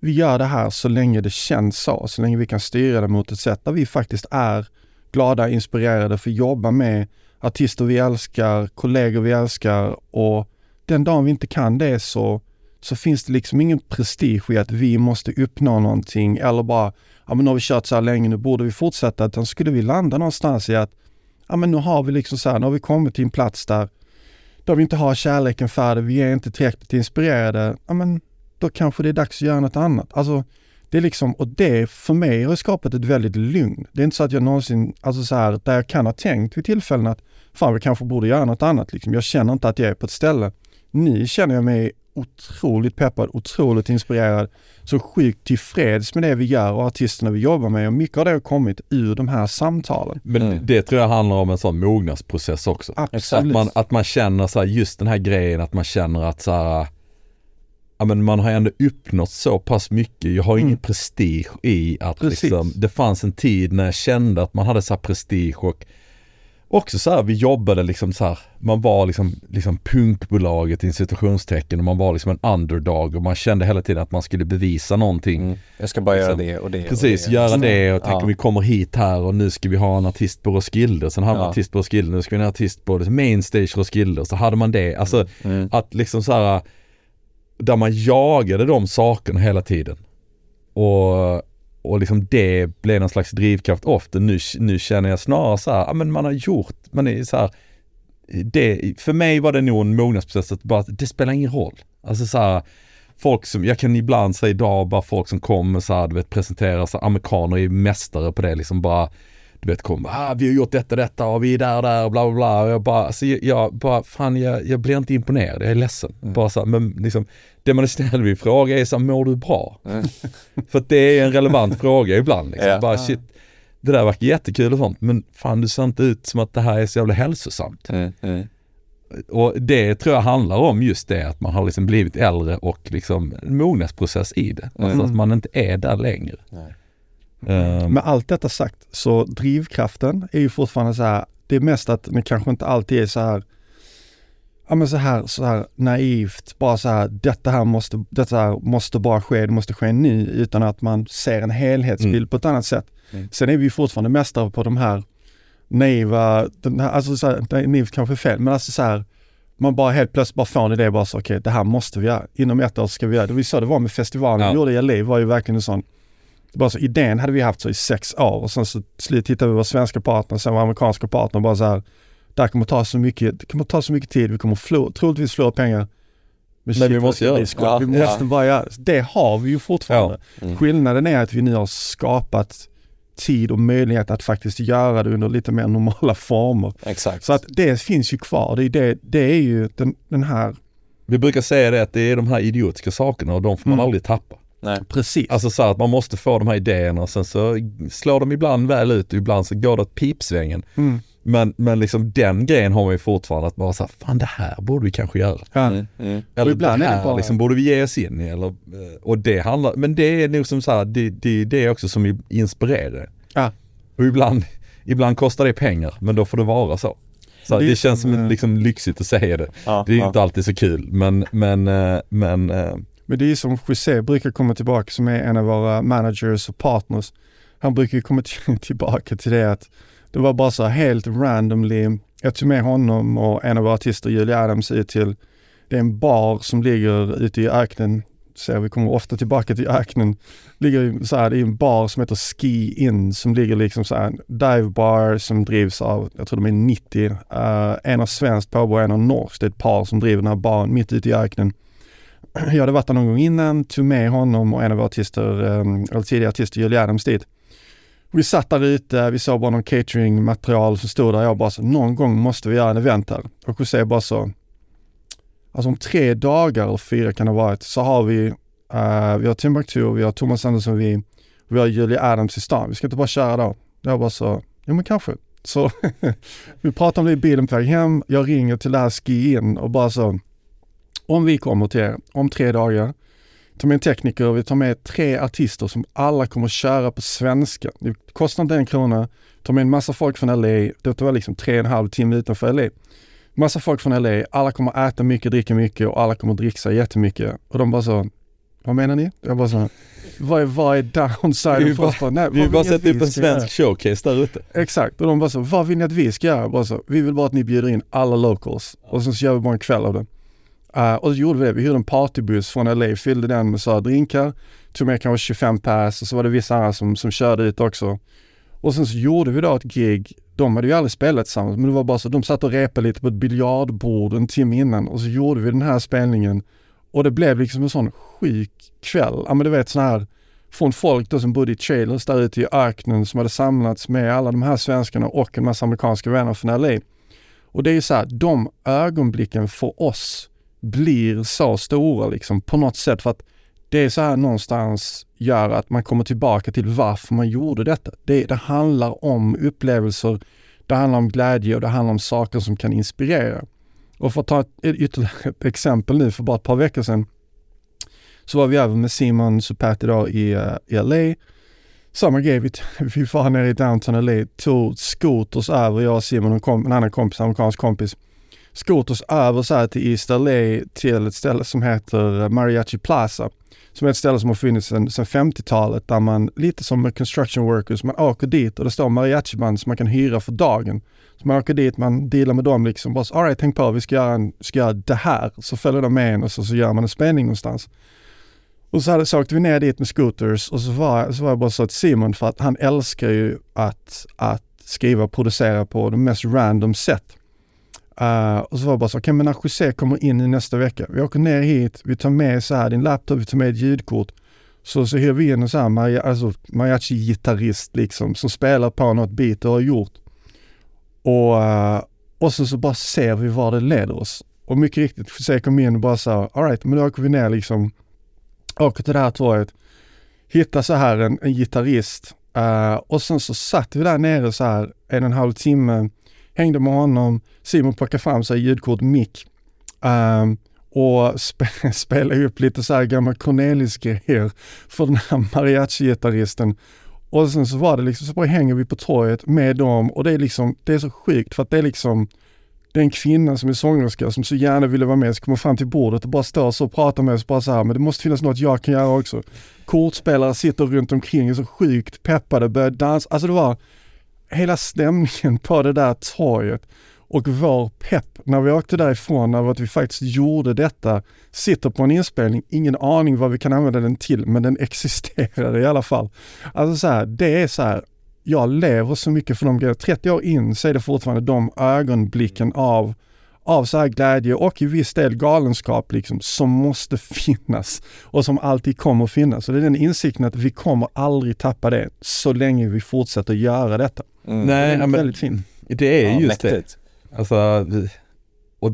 vi gör det här så länge det känns så, så länge vi kan styra det mot ett sätt där vi faktiskt är glada, inspirerade för att jobba med artister vi älskar, kollegor vi älskar och den dagen vi inte kan det så, så finns det liksom ingen prestige i att vi måste uppnå någonting eller bara, ja men nu har vi kört så här länge, nu borde vi fortsätta. Utan skulle vi landa någonstans i att, ja men nu har vi liksom så här, nu har vi kommit till en plats där, där vi inte har kärleken färdig, vi är inte tillräckligt inspirerade, ja men då kanske det är dags att göra något annat. Alltså, det är liksom, och det för mig har skapat ett väldigt lugn. Det är inte så att jag någonsin, alltså så här, där jag kan ha tänkt vid tillfällen att fan vi kanske borde göra något annat liksom. Jag känner inte att jag är på ett ställe. Nu känner jag mig otroligt peppad, otroligt inspirerad, så sjukt tillfreds med det vi gör och artisterna vi jobbar med och mycket av det har kommit ur de här samtalen. Men Mm. det tror jag handlar om en sån mognadsprocess också. Att Absolut. man, att man känner så här, just den här grejen att man känner att så här, ja men man har ändå uppnått så pass mycket. Jag har Mm. ingen prestige i att Precis. liksom, det fanns en tid när jag kände att man hade så här prestige och också så här, vi jobbade liksom så här, man var liksom, liksom punkbolaget i situationstecken och man var liksom en underdog och man kände hela tiden att man skulle bevisa någonting. Mm. Jag ska bara göra Liksom. det och det Precis, och det. göra det och tänk Ja. om vi kommer hit här och nu ska vi ha en artist på Roskilde, sen har vi en Ja. artist på Roskilde, nu ska vi ha en artist på Mainstage Roskilde så hade man det. Alltså Mm. att liksom så här där man jagade de sakerna hela tiden. Och, och liksom det blev någon slags drivkraft ofta. Nu, nu känner jag snarare så här, ja men man har gjort, man är så här, det, för mig var det nog en mognadsprocess att bara, det spelar ingen roll. Alltså så här, folk som, jag kan ibland säga idag bara folk som kommer så här, du vet presenterar sig, amerikaner är mästare på det liksom bara du vet kommer, ah, vi har gjort detta detta och vi är där och där och bla bla bla och jag bara, alltså jag, jag bara, fan jag, jag blir inte imponerad, jag är ledsen. Mm. Bara så här, men liksom, det man istället vill fråga är så här, mår du bra? Mm. För att det är en relevant fråga ibland liksom. Ja. Bara shit, det där verkar jättekul och sånt men fan du ser inte ut som att det här är så jävla hälsosamt. Mm. Mm. Och det tror jag handlar om just det att man har liksom blivit äldre och liksom en mognadsprocess i det. Alltså Mm. att man inte är där längre. Nej. Ehm, Med allt detta sagt så drivkraften är ju fortfarande så här, det är mest att det kanske inte alltid är så här ja men så här, så här naivt, bara så här, detta här måste, detta här måste bara ske, det måste ske nu, utan att man ser en helhetsbild Mm. på ett annat sätt. Mm. Sen är vi fortfarande mästare på de här naiva, den här, alltså så här, naivt kanske är fel, men alltså så här, man bara helt plötsligt bara får en idé bara så, okej det här måste vi göra, inom ett år ska vi göra det. Vi sa det var med festivalen Ja. vi gjorde i LA, var ju verkligen en sån, bara så, idén hade vi haft så i sex år och sen så hittade vi vår svenska partner, sen vår amerikanska partner bara så här, det här kommer ta så mycket, det kommer ta så mycket tid, vi kommer förlora, troligtvis förlora pengar. Men shit, vi måste göra det. Ja, vi måste ja. bara göra det. Det har vi ju fortfarande. Mm. Skillnaden är att vi nu har skapat tid och möjlighet att faktiskt göra det under lite mer normala former. Exakt. Så att det finns ju kvar. Det är, det, det är ju den, den här, Vi brukar säga det att det är de här idiotiska sakerna och de får man Mm. aldrig tappa. Nej. precis. Alltså så att man måste få de här idéerna och sen så slår de ibland väl ut och ibland så går det åt pipsvängen. mm. Men, men liksom den grejen har man ju fortfarande att bara säga fan det här borde vi kanske göra. ja. Mm. Mm. Eller ibland det är det här bara- liksom borde vi ge oss in i. Eller, eh, och det handlar, men det är nog som så här, det, det, det är också som inspirerar. Ja. Och ibland, ibland kostar det pengar men då får det vara så. så Det det, känns som, eh, liksom lyxigt att säga det. Ja, Det är ja. inte alltid så kul men, men, eh, men men det är ju som José brukar komma tillbaka, som är en av våra managers och partners. Han brukar ju komma tillbaka till det att det var bara så här helt randomly. Jag tog med honom och en av våra artister, Julia Adams, ut till, det är en bar som ligger ute i öknen. Så vi kommer ofta tillbaka till öknen. Ligger så här, det är en bar som heter Ski In som ligger liksom så här, en dive bar som drivs av, jag tror de är 90, uh, eh, en av svenskt påbrå och en av norskt. Det är ett par som driver den här baren mitt ute i öknen. Jag hade varit där någon gång innan, tog med honom och en av våra artister, ehm, eller tidigare artister, Julia Adams dit. Vi satt där ute, vi såg bara någon cateringmaterial som stod där. Jag bara så, någon gång måste vi göra en event här. Och José bara så, alltså om tre dagar eller fyra kan det ha varit, så har vi, uh, vi har Timbuktu, vi har Thomas Andersson, vi, vi har Julia Adams i stan. Vi ska inte bara köra då? Jag bara så, jo men kanske. Så vi pratade om det i bilen på väg hem. Jag ringer till det här Ski In och bara så, om vi kommer till er om tre dagar, ta med en tekniker, vi tar med tre artister som alla kommer köra på svenska. Det kostar inte en krona. Ta med en massa folk från LA. Det var liksom tre och en halv timme utanför LA. Massa folk från LA. Alla kommer äta mycket, dricka mycket och alla kommer dricksa jättemycket. Och de bara så, vad menar ni? Jag bara så, vad är, vad är downside? Vi Och bara- Nej, vi bara sätter upp en svensk showcase där ute. Exakt, och de bara så, vad vill ni att vi ska göra? Bara så, vi vill bara att ni bjuder in alla locals och sen så gör vi bara en kväll av det. Uh, och så gjorde vi det, vi hyrde en partybuss från LA, fyllde den med så här drinkar, tog med kanske 25 pers och så var det vissa andra som, som körde ut också. Och sen så gjorde vi då ett gig, de hade ju aldrig spelat tillsammans men det var bara så, de satt och repade lite på ett biljardbord en timme innan och så gjorde vi den här spelningen och det blev liksom en sån sjuk kväll. Ja men du vet sån här från folk då som bodde i trailers där ute i öknen som hade samlats med alla de här svenskarna och en massa amerikanska vänner från LA. Och det är ju så här, de ögonblicken för oss blir så stora liksom på något sätt för att det är så här någonstans gör att man kommer tillbaka till varför man gjorde detta. Det, det handlar om upplevelser, det handlar om glädje och det handlar om saker som kan inspirera. Och för att ta ett, ytterligare ett exempel nu, för bara ett par veckor sedan så var vi över med Simon Supert då i, uh, i LA. Samma grej, vi, vi var nere i downtown LA, tog skoters över, jag och Simon och en, en annan kompis, amerikansk kompis. Scooters över så här till East LA till ett ställe som heter Mariachi Plaza. Som är ett ställe som har funnits sedan, 50-talet där man, lite som med construction workers, man åker dit och det står mariachiband som man kan hyra för dagen. Så man åker dit, man dealar med dem liksom, bara så, all right, tänk på, vi ska göra, en, ska göra det här. Så följer de med en och så, så gör man en spelning någonstans. Och så, hade, så åkte vi ner dit med scooters och så var, så var jag bara så att Simon, för att han älskar ju att, att skriva och producera på de mest random sätt. Uh, och så var det bara så, okej okay, men när José kommer in i nästa vecka, vi åker ner hit, vi tar med så här din laptop, vi tar med ett ljudkort. Så, så hyr vi in en sån här mari alltså, mariachi-gitarrist liksom som spelar på något beat du har gjort. Och, uh, och så, så bara ser vi var det leder oss. Och mycket riktigt, José kom in och bara sa, alright, men då åker vi ner liksom, åker till det här torget, hittar så här en, en gitarrist uh, och sen så satt vi där nere så här en och en halv timme, hängde med honom, Simon plockade fram sig ljudkort, mick um, och sp spelade upp lite så här gamla Cornelis-grejer för den här mariachi-gitarristen. Och sen så var det liksom, så bara hänger vi på torget med dem och det är liksom, det är så sjukt för att det är liksom, det är en kvinna som är sångerska som så gärna ville vara med, så kommer fram till bordet och bara står så och pratar med oss bara så här, men det måste finnas något jag kan göra också. Kortspelare sitter runt omkring och är så sjukt peppade, börjar dansa. Alltså det var hela stämningen på det där torget och vår pepp när vi åkte därifrån över att vi faktiskt gjorde detta, sitter på en inspelning, ingen aning vad vi kan använda den till, men den existerade i alla fall. Alltså så här, det är så här, jag lever så mycket för de grejerna. 30 år in så är det fortfarande de ögonblicken av, av så här glädje och i viss del galenskap liksom som måste finnas och som alltid kommer finnas. Och det är den insikten att vi kommer aldrig tappa det så länge vi fortsätter göra detta. Mm. Det Nej, är ja, men väldigt fint. det är Ja, just det. mäktigt. Alltså, och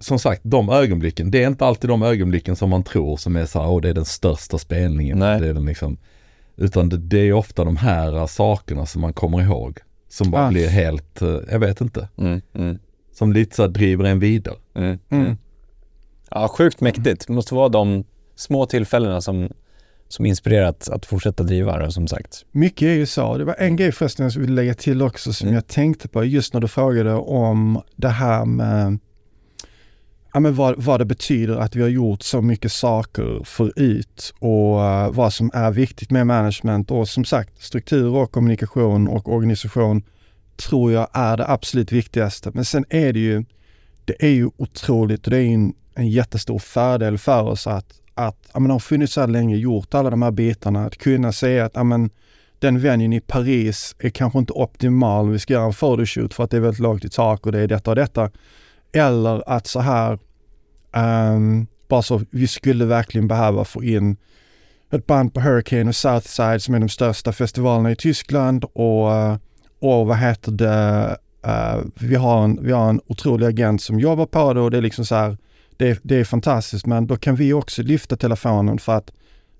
som sagt, de ögonblicken, det är inte alltid de ögonblicken som man tror som är så här, åh det är den största spelningen. Nej. Det är den liksom, utan det, det är ofta de här sakerna som man kommer ihåg. Som bara Ah. blir helt, eh, jag vet inte, Mm, mm, som lite så här driver en vidare. mm, Mm. mm. Ja, sjukt mäktigt. Det måste vara de små tillfällena som, som inspirerat att fortsätta driva det, som sagt. Mycket är ju så. Det var en grej förresten jag ville lägga till också som Mm. jag tänkte på just när du frågade om det här med ja, men vad, vad det betyder att vi har gjort så mycket saker förut och eh, vad som är viktigt med management och som sagt struktur och kommunikation och organisation tror jag är det absolut viktigaste. Men sen är det ju, det är ju otroligt och det är ju en, en jättestor fördel för oss att, att ja, men har funnits så här länge, gjort alla de här bitarna, att kunna säga att ja, men, den vänjen i Paris är kanske inte optimal, vi ska göra en photoshoot för att det är väldigt lågt i tak och det är detta och detta. Eller att så här, um, bara så, vi skulle verkligen behöva få in ett band på Hurricane och Southside som är de största festivalerna i Tyskland och, eh, och vad heter det, uh, vi, har en, vi har en otrolig agent som jobbar på det och det är liksom så här, det, det är fantastiskt men då kan vi också lyfta telefonen för att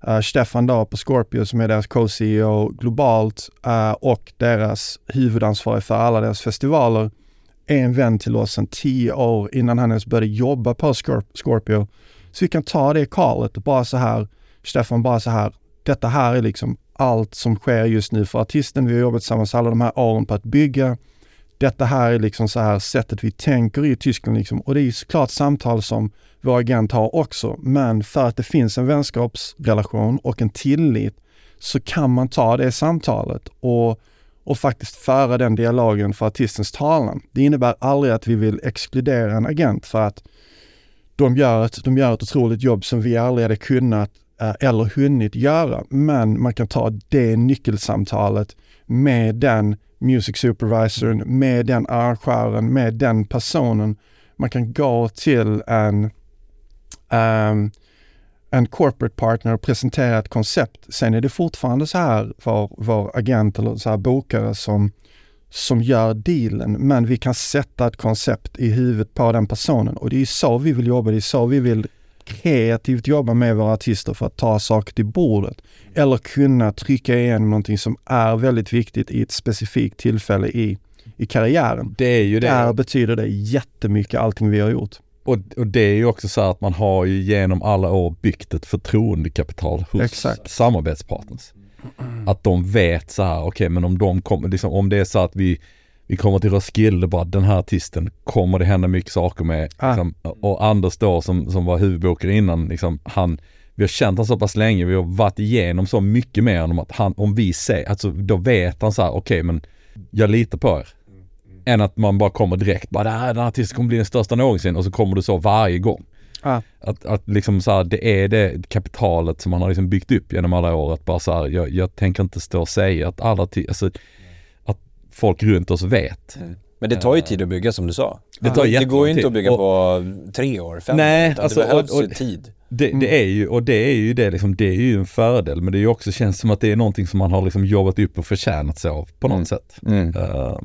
uh, Stefan då på Scorpio som är deras co-CEO globalt uh, och deras huvudansvarig för alla deras festivaler är en vän till oss sedan tio år innan han ens började jobba på Scorp- Scorpio. Så vi kan ta det callet och bara så här, Stefan bara så här, detta här är liksom allt som sker just nu för artisten. Vi har jobbat tillsammans alla de här åren på att bygga. Detta här är liksom så här sättet vi tänker i Tyskland liksom. Och det är ju såklart samtal som vår agent har också. Men för att det finns en vänskapsrelation och en tillit så kan man ta det samtalet och, och faktiskt föra den dialogen för artistens talan. Det innebär aldrig att vi vill exkludera en agent för att de gör ett, de gör ett otroligt jobb som vi aldrig hade kunnat eh, eller hunnit göra. Men man kan ta det nyckelsamtalet med den music supervisorn, med den arrangören, med den personen. Man kan gå till en, um, en corporate partner och presentera ett koncept. Sen är det fortfarande så här för vår agent eller så här bokare som, som gör dealen. Men vi kan sätta ett koncept i huvudet på den personen och det är så vi vill jobba. Det är så vi vill kreativt jobba med våra artister för att ta saker till bordet. Eller kunna trycka igenom någonting som är väldigt viktigt i ett specifikt tillfälle i, i karriären. Det är ju det. Där betyder det jättemycket allting vi har gjort. Och, och det är ju också så att man har ju genom alla år byggt ett förtroendekapital hos Exakt. samarbetspartners. Att de vet så här, okej men om de kommer, liksom, om det är så att vi, vi kommer till Roskilde bara den här artisten kommer det hända mycket saker med. Ah. Liksom, och Anders då som, som var huvudbokare innan, liksom, han, vi har känt honom så pass länge, vi har varit igenom så mycket med honom att han, om vi säger, alltså då vet han så här, okej men jag litar på er. Än att man bara kommer direkt, bara "Det här- den här artisten kommer bli den största någonsin och så kommer du så varje gång. Ah. Att, att liksom så här, det är det kapitalet som man har liksom byggt upp genom alla år. Att bara så här, jag, jag tänker inte stå och säga att alla, alltså, folk runt oss vet. Men det tar ju tid att bygga som du sa. Det tar det går ju inte att bygga Och- på tre år, fem Nej, år. alltså, det behövs och- ju och- tid. Det, det är ju, och det är ju det liksom, det är ju en fördel. Men det är ju också, känns som att det är någonting som man har liksom jobbat upp och förtjänat sig av på något Mm. sätt. Mm. Eh,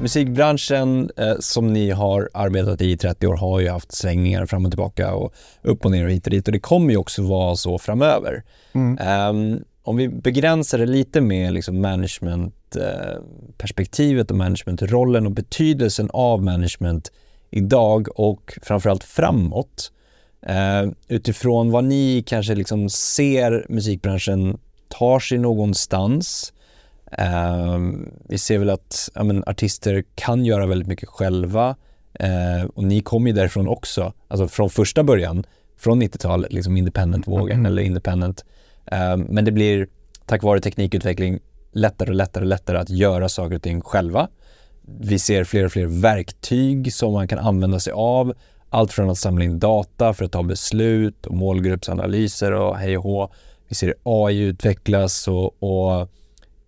Musikbranschen eh, som ni har arbetat i i 30 år har ju haft svängningar fram och tillbaka och upp och ner och hit och dit och det kommer ju också vara så framöver. Mm. Ehm, om vi begränsar det lite med liksom managementperspektivet och managementrollen och betydelsen av management idag och framförallt framåt. Eh, utifrån vad ni kanske liksom ser musikbranschen tar sig någonstans. Ehm, vi ser väl att ja, men, artister kan göra väldigt mycket själva eh, och ni kom ju därifrån också, alltså från första början, från 90-talet, liksom independent-vågen Mm. eller independent. Ehm, men det blir tack vare teknikutveckling lättare och lättare och lättare att göra saker och ting själva. Vi ser fler och fler verktyg som man kan använda sig av. Allt från att samla in data för att ta beslut och målgruppsanalyser och hej och hå. Vi ser AI utvecklas och, och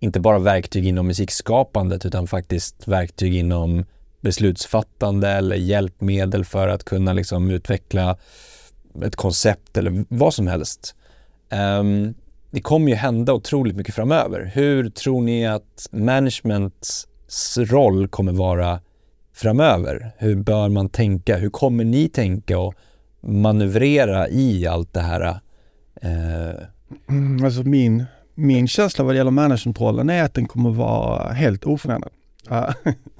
inte bara verktyg inom musikskapandet utan faktiskt verktyg inom beslutsfattande eller hjälpmedel för att kunna liksom utveckla ett koncept eller vad som helst. Um, det kommer ju hända otroligt mycket framöver. Hur tror ni att managements roll kommer vara framöver? Hur bör man tänka? Hur kommer ni tänka och manövrera i allt det här? Uh... Mm, Alltså min, min känsla vad det gäller managementrollen är att den kommer vara helt oförändrad.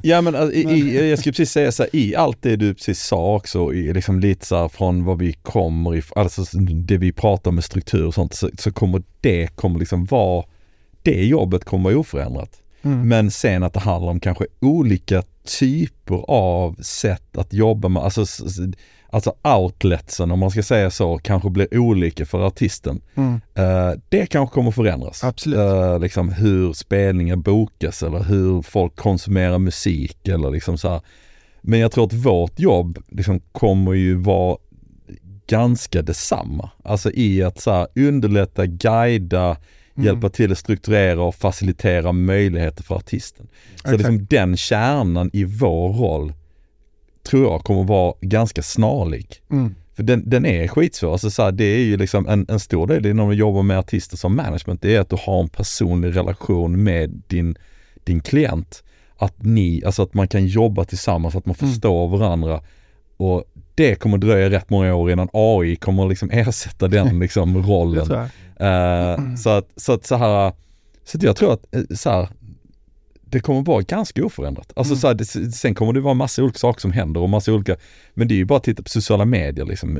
Ja. Men alltså, i, i, jag skulle precis säga så här, i allt det du precis sa också, i, liksom lite så här från vad vi kommer ifrån, alltså det vi pratar med struktur och sånt, så, så kommer det kommer liksom vara, det jobbet kommer vara oförändrat. Mm. Men sen att det handlar om kanske olika typer av sätt att jobba med, alltså, alltså outletsen om man ska säga så, kanske blir olika för artisten. Mm. Eh, det kanske kommer förändras. Absolut. Eh, liksom hur spelningar bokas eller hur folk konsumerar musik eller liksom så här. Men jag tror att vårt jobb liksom kommer ju vara ganska detsamma. Alltså i att så här, underlätta, guida, Mm. hjälpa till att strukturera och facilitera möjligheter för artisten. Så Exakt. liksom den kärnan i vår roll tror jag kommer vara ganska snarlik. Mm. För den, den är skitsvår. Alltså så här, det är ju liksom en, en stor del när man jobbar med artister som management, det är att du har en personlig relation med din, din klient. Att ni, alltså att man kan jobba tillsammans, att man Mm. förstår varandra. Och det kommer dröja rätt många år innan AI kommer liksom ersätta den liksom rollen. jag. Eh, så att så, att så här, så jag tror att eh, så här, det kommer vara ganska oförändrat. Alltså Mm. så här, det, sen kommer det vara massa olika saker som händer och massa olika, men det är ju bara att titta på sociala medier liksom.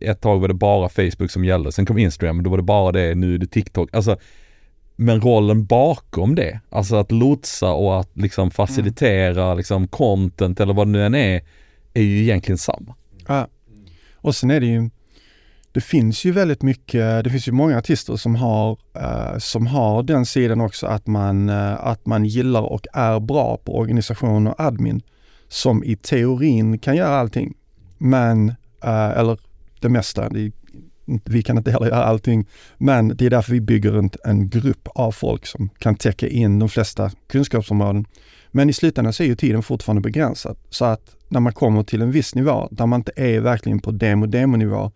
Ett tag var det bara Facebook som gällde, sen kom Instagram, då var det bara det, nu är det TikTok. Alltså, men rollen bakom det, alltså att lotsa och att liksom facilitera liksom content eller vad det nu än är, är ju egentligen samma. Ja. Och sen är det ju, det finns ju väldigt mycket, det finns ju många artister som har, eh, som har den sidan också att man, eh, att man gillar och är bra på organisation och admin. Som i teorin kan göra allting. Men, eh, eller det mesta, det vi kan inte heller göra allting. Men det är därför vi bygger en, en grupp av folk som kan täcka in de flesta kunskapsområden. Men i slutändan så är ju tiden fortfarande begränsad. Så att när man kommer till en viss nivå, där man inte är verkligen på demo-demo-nivå,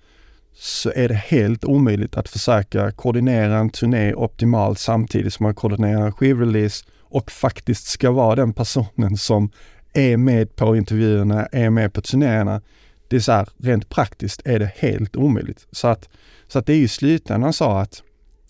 så är det helt omöjligt att försöka koordinera en turné optimalt samtidigt som man koordinerar en skivrelease och faktiskt ska vara den personen som är med på intervjuerna, är med på turnéerna. Det är så här, rent praktiskt är det helt omöjligt. Så att, så att det är ju i slutändan så att,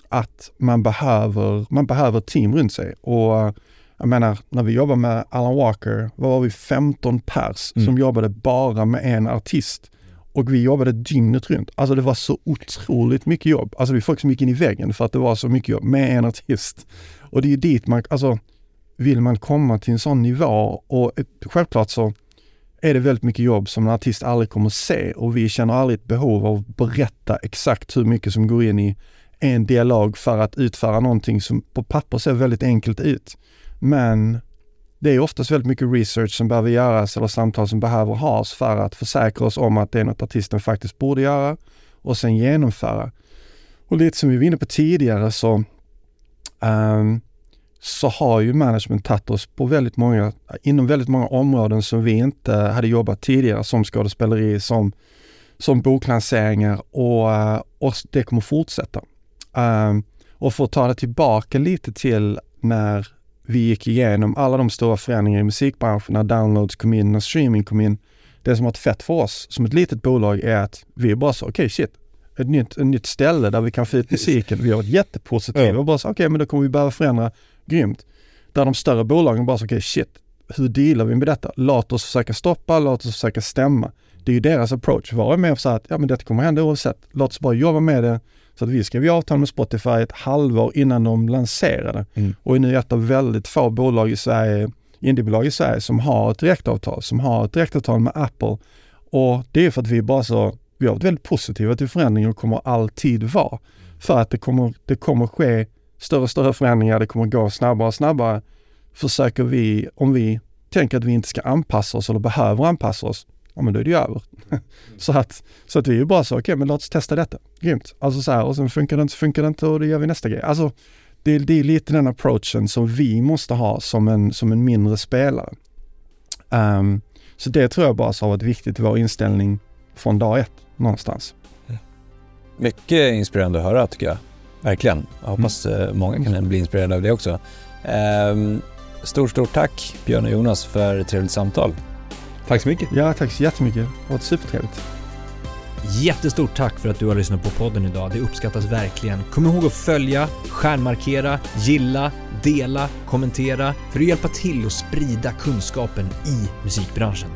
att man behöver, man behöver team runt sig och jag menar, när vi jobbar med Alan Walker, var vi, 15 pers Mm. som jobbade bara med en artist. Och vi jobbade dygnet runt. Alltså det var så otroligt mycket jobb. Alltså vi folk som gick in i väggen för att det var så mycket jobb med en artist. Och det är ju dit man, alltså vill man komma till en sån nivå och ett, självklart så är det väldigt mycket jobb som en artist aldrig kommer se och vi känner aldrig ett behov av att berätta exakt hur mycket som går in i en dialog för att utföra någonting som på papper ser väldigt enkelt ut. Men det är oftast väldigt mycket research som behöver göras eller samtal som behöver has för att försäkra oss om att det är något artisten faktiskt borde göra och sen genomföra. Och lite som vi var inne på tidigare så, um, så har ju management tagit oss på väldigt många, inom väldigt många områden som vi inte hade jobbat tidigare som skådespeleri, som, som boklanseringar och, eh, och det kommer fortsätta. Um, och för att ta det tillbaka lite till när vi gick igenom alla de stora förändringar i musikbranschen, när downloads kom in, när streaming kom in. Det som har varit fett för oss som ett litet bolag är att vi bara så, okej shit, ett nytt, ett nytt ställe där vi kan få ut musiken. Vi har varit jättepositiva Ja. och bara så, okej men då kommer vi behöva förändra grymt. Där de större bolagen bara så, okej shit, hur dealar vi med detta? Låt oss försöka stoppa, låt oss försöka stämma. Det är ju deras approach. Var med och säga att ja men detta kommer hända oavsett. Låt oss bara jobba med det Så att vi skrev ju avtal med Spotify ett halvår innan de lanserade Mm. och är nu ett av väldigt få bolag i Sverige, indiebolag i Sverige som har ett direktavtal, som har ett direktavtal med Apple. Och det är för att vi bara så, vi har varit väldigt positiva till förändringar och kommer alltid vara. För att det kommer, det kommer ske större och större förändringar, det kommer gå snabbare och snabbare. Försöker vi, om vi tänker att vi inte ska anpassa oss eller behöver anpassa oss, ja men då är det ju över. så, att, så att vi är ju bara så, okej men låt oss testa detta. Grymt. Alltså så här, och sen funkar det inte funkar det inte och då gör vi nästa grej. Alltså det, det är lite den approachen som vi måste ha som en, som en mindre spelare. Ehm, så det tror jag bara har varit viktigt i vår inställning från dag ett någonstans. Mycket inspirerande att höra tycker jag. Verkligen. Jag hoppas eh, många kan bli inspirerade av det också. Ehm, stort, stort tack Björn och Jonas för ett trevligt samtal. Tack så mycket. Ja, tack så jättemycket. Det har varit supertrevligt. Jättestort tack för att du har lyssnat på podden idag. Det uppskattas verkligen. Kom ihåg att följa, stjärnmarkera, gilla, dela, kommentera för att hjälpa till att sprida kunskapen i musikbranschen.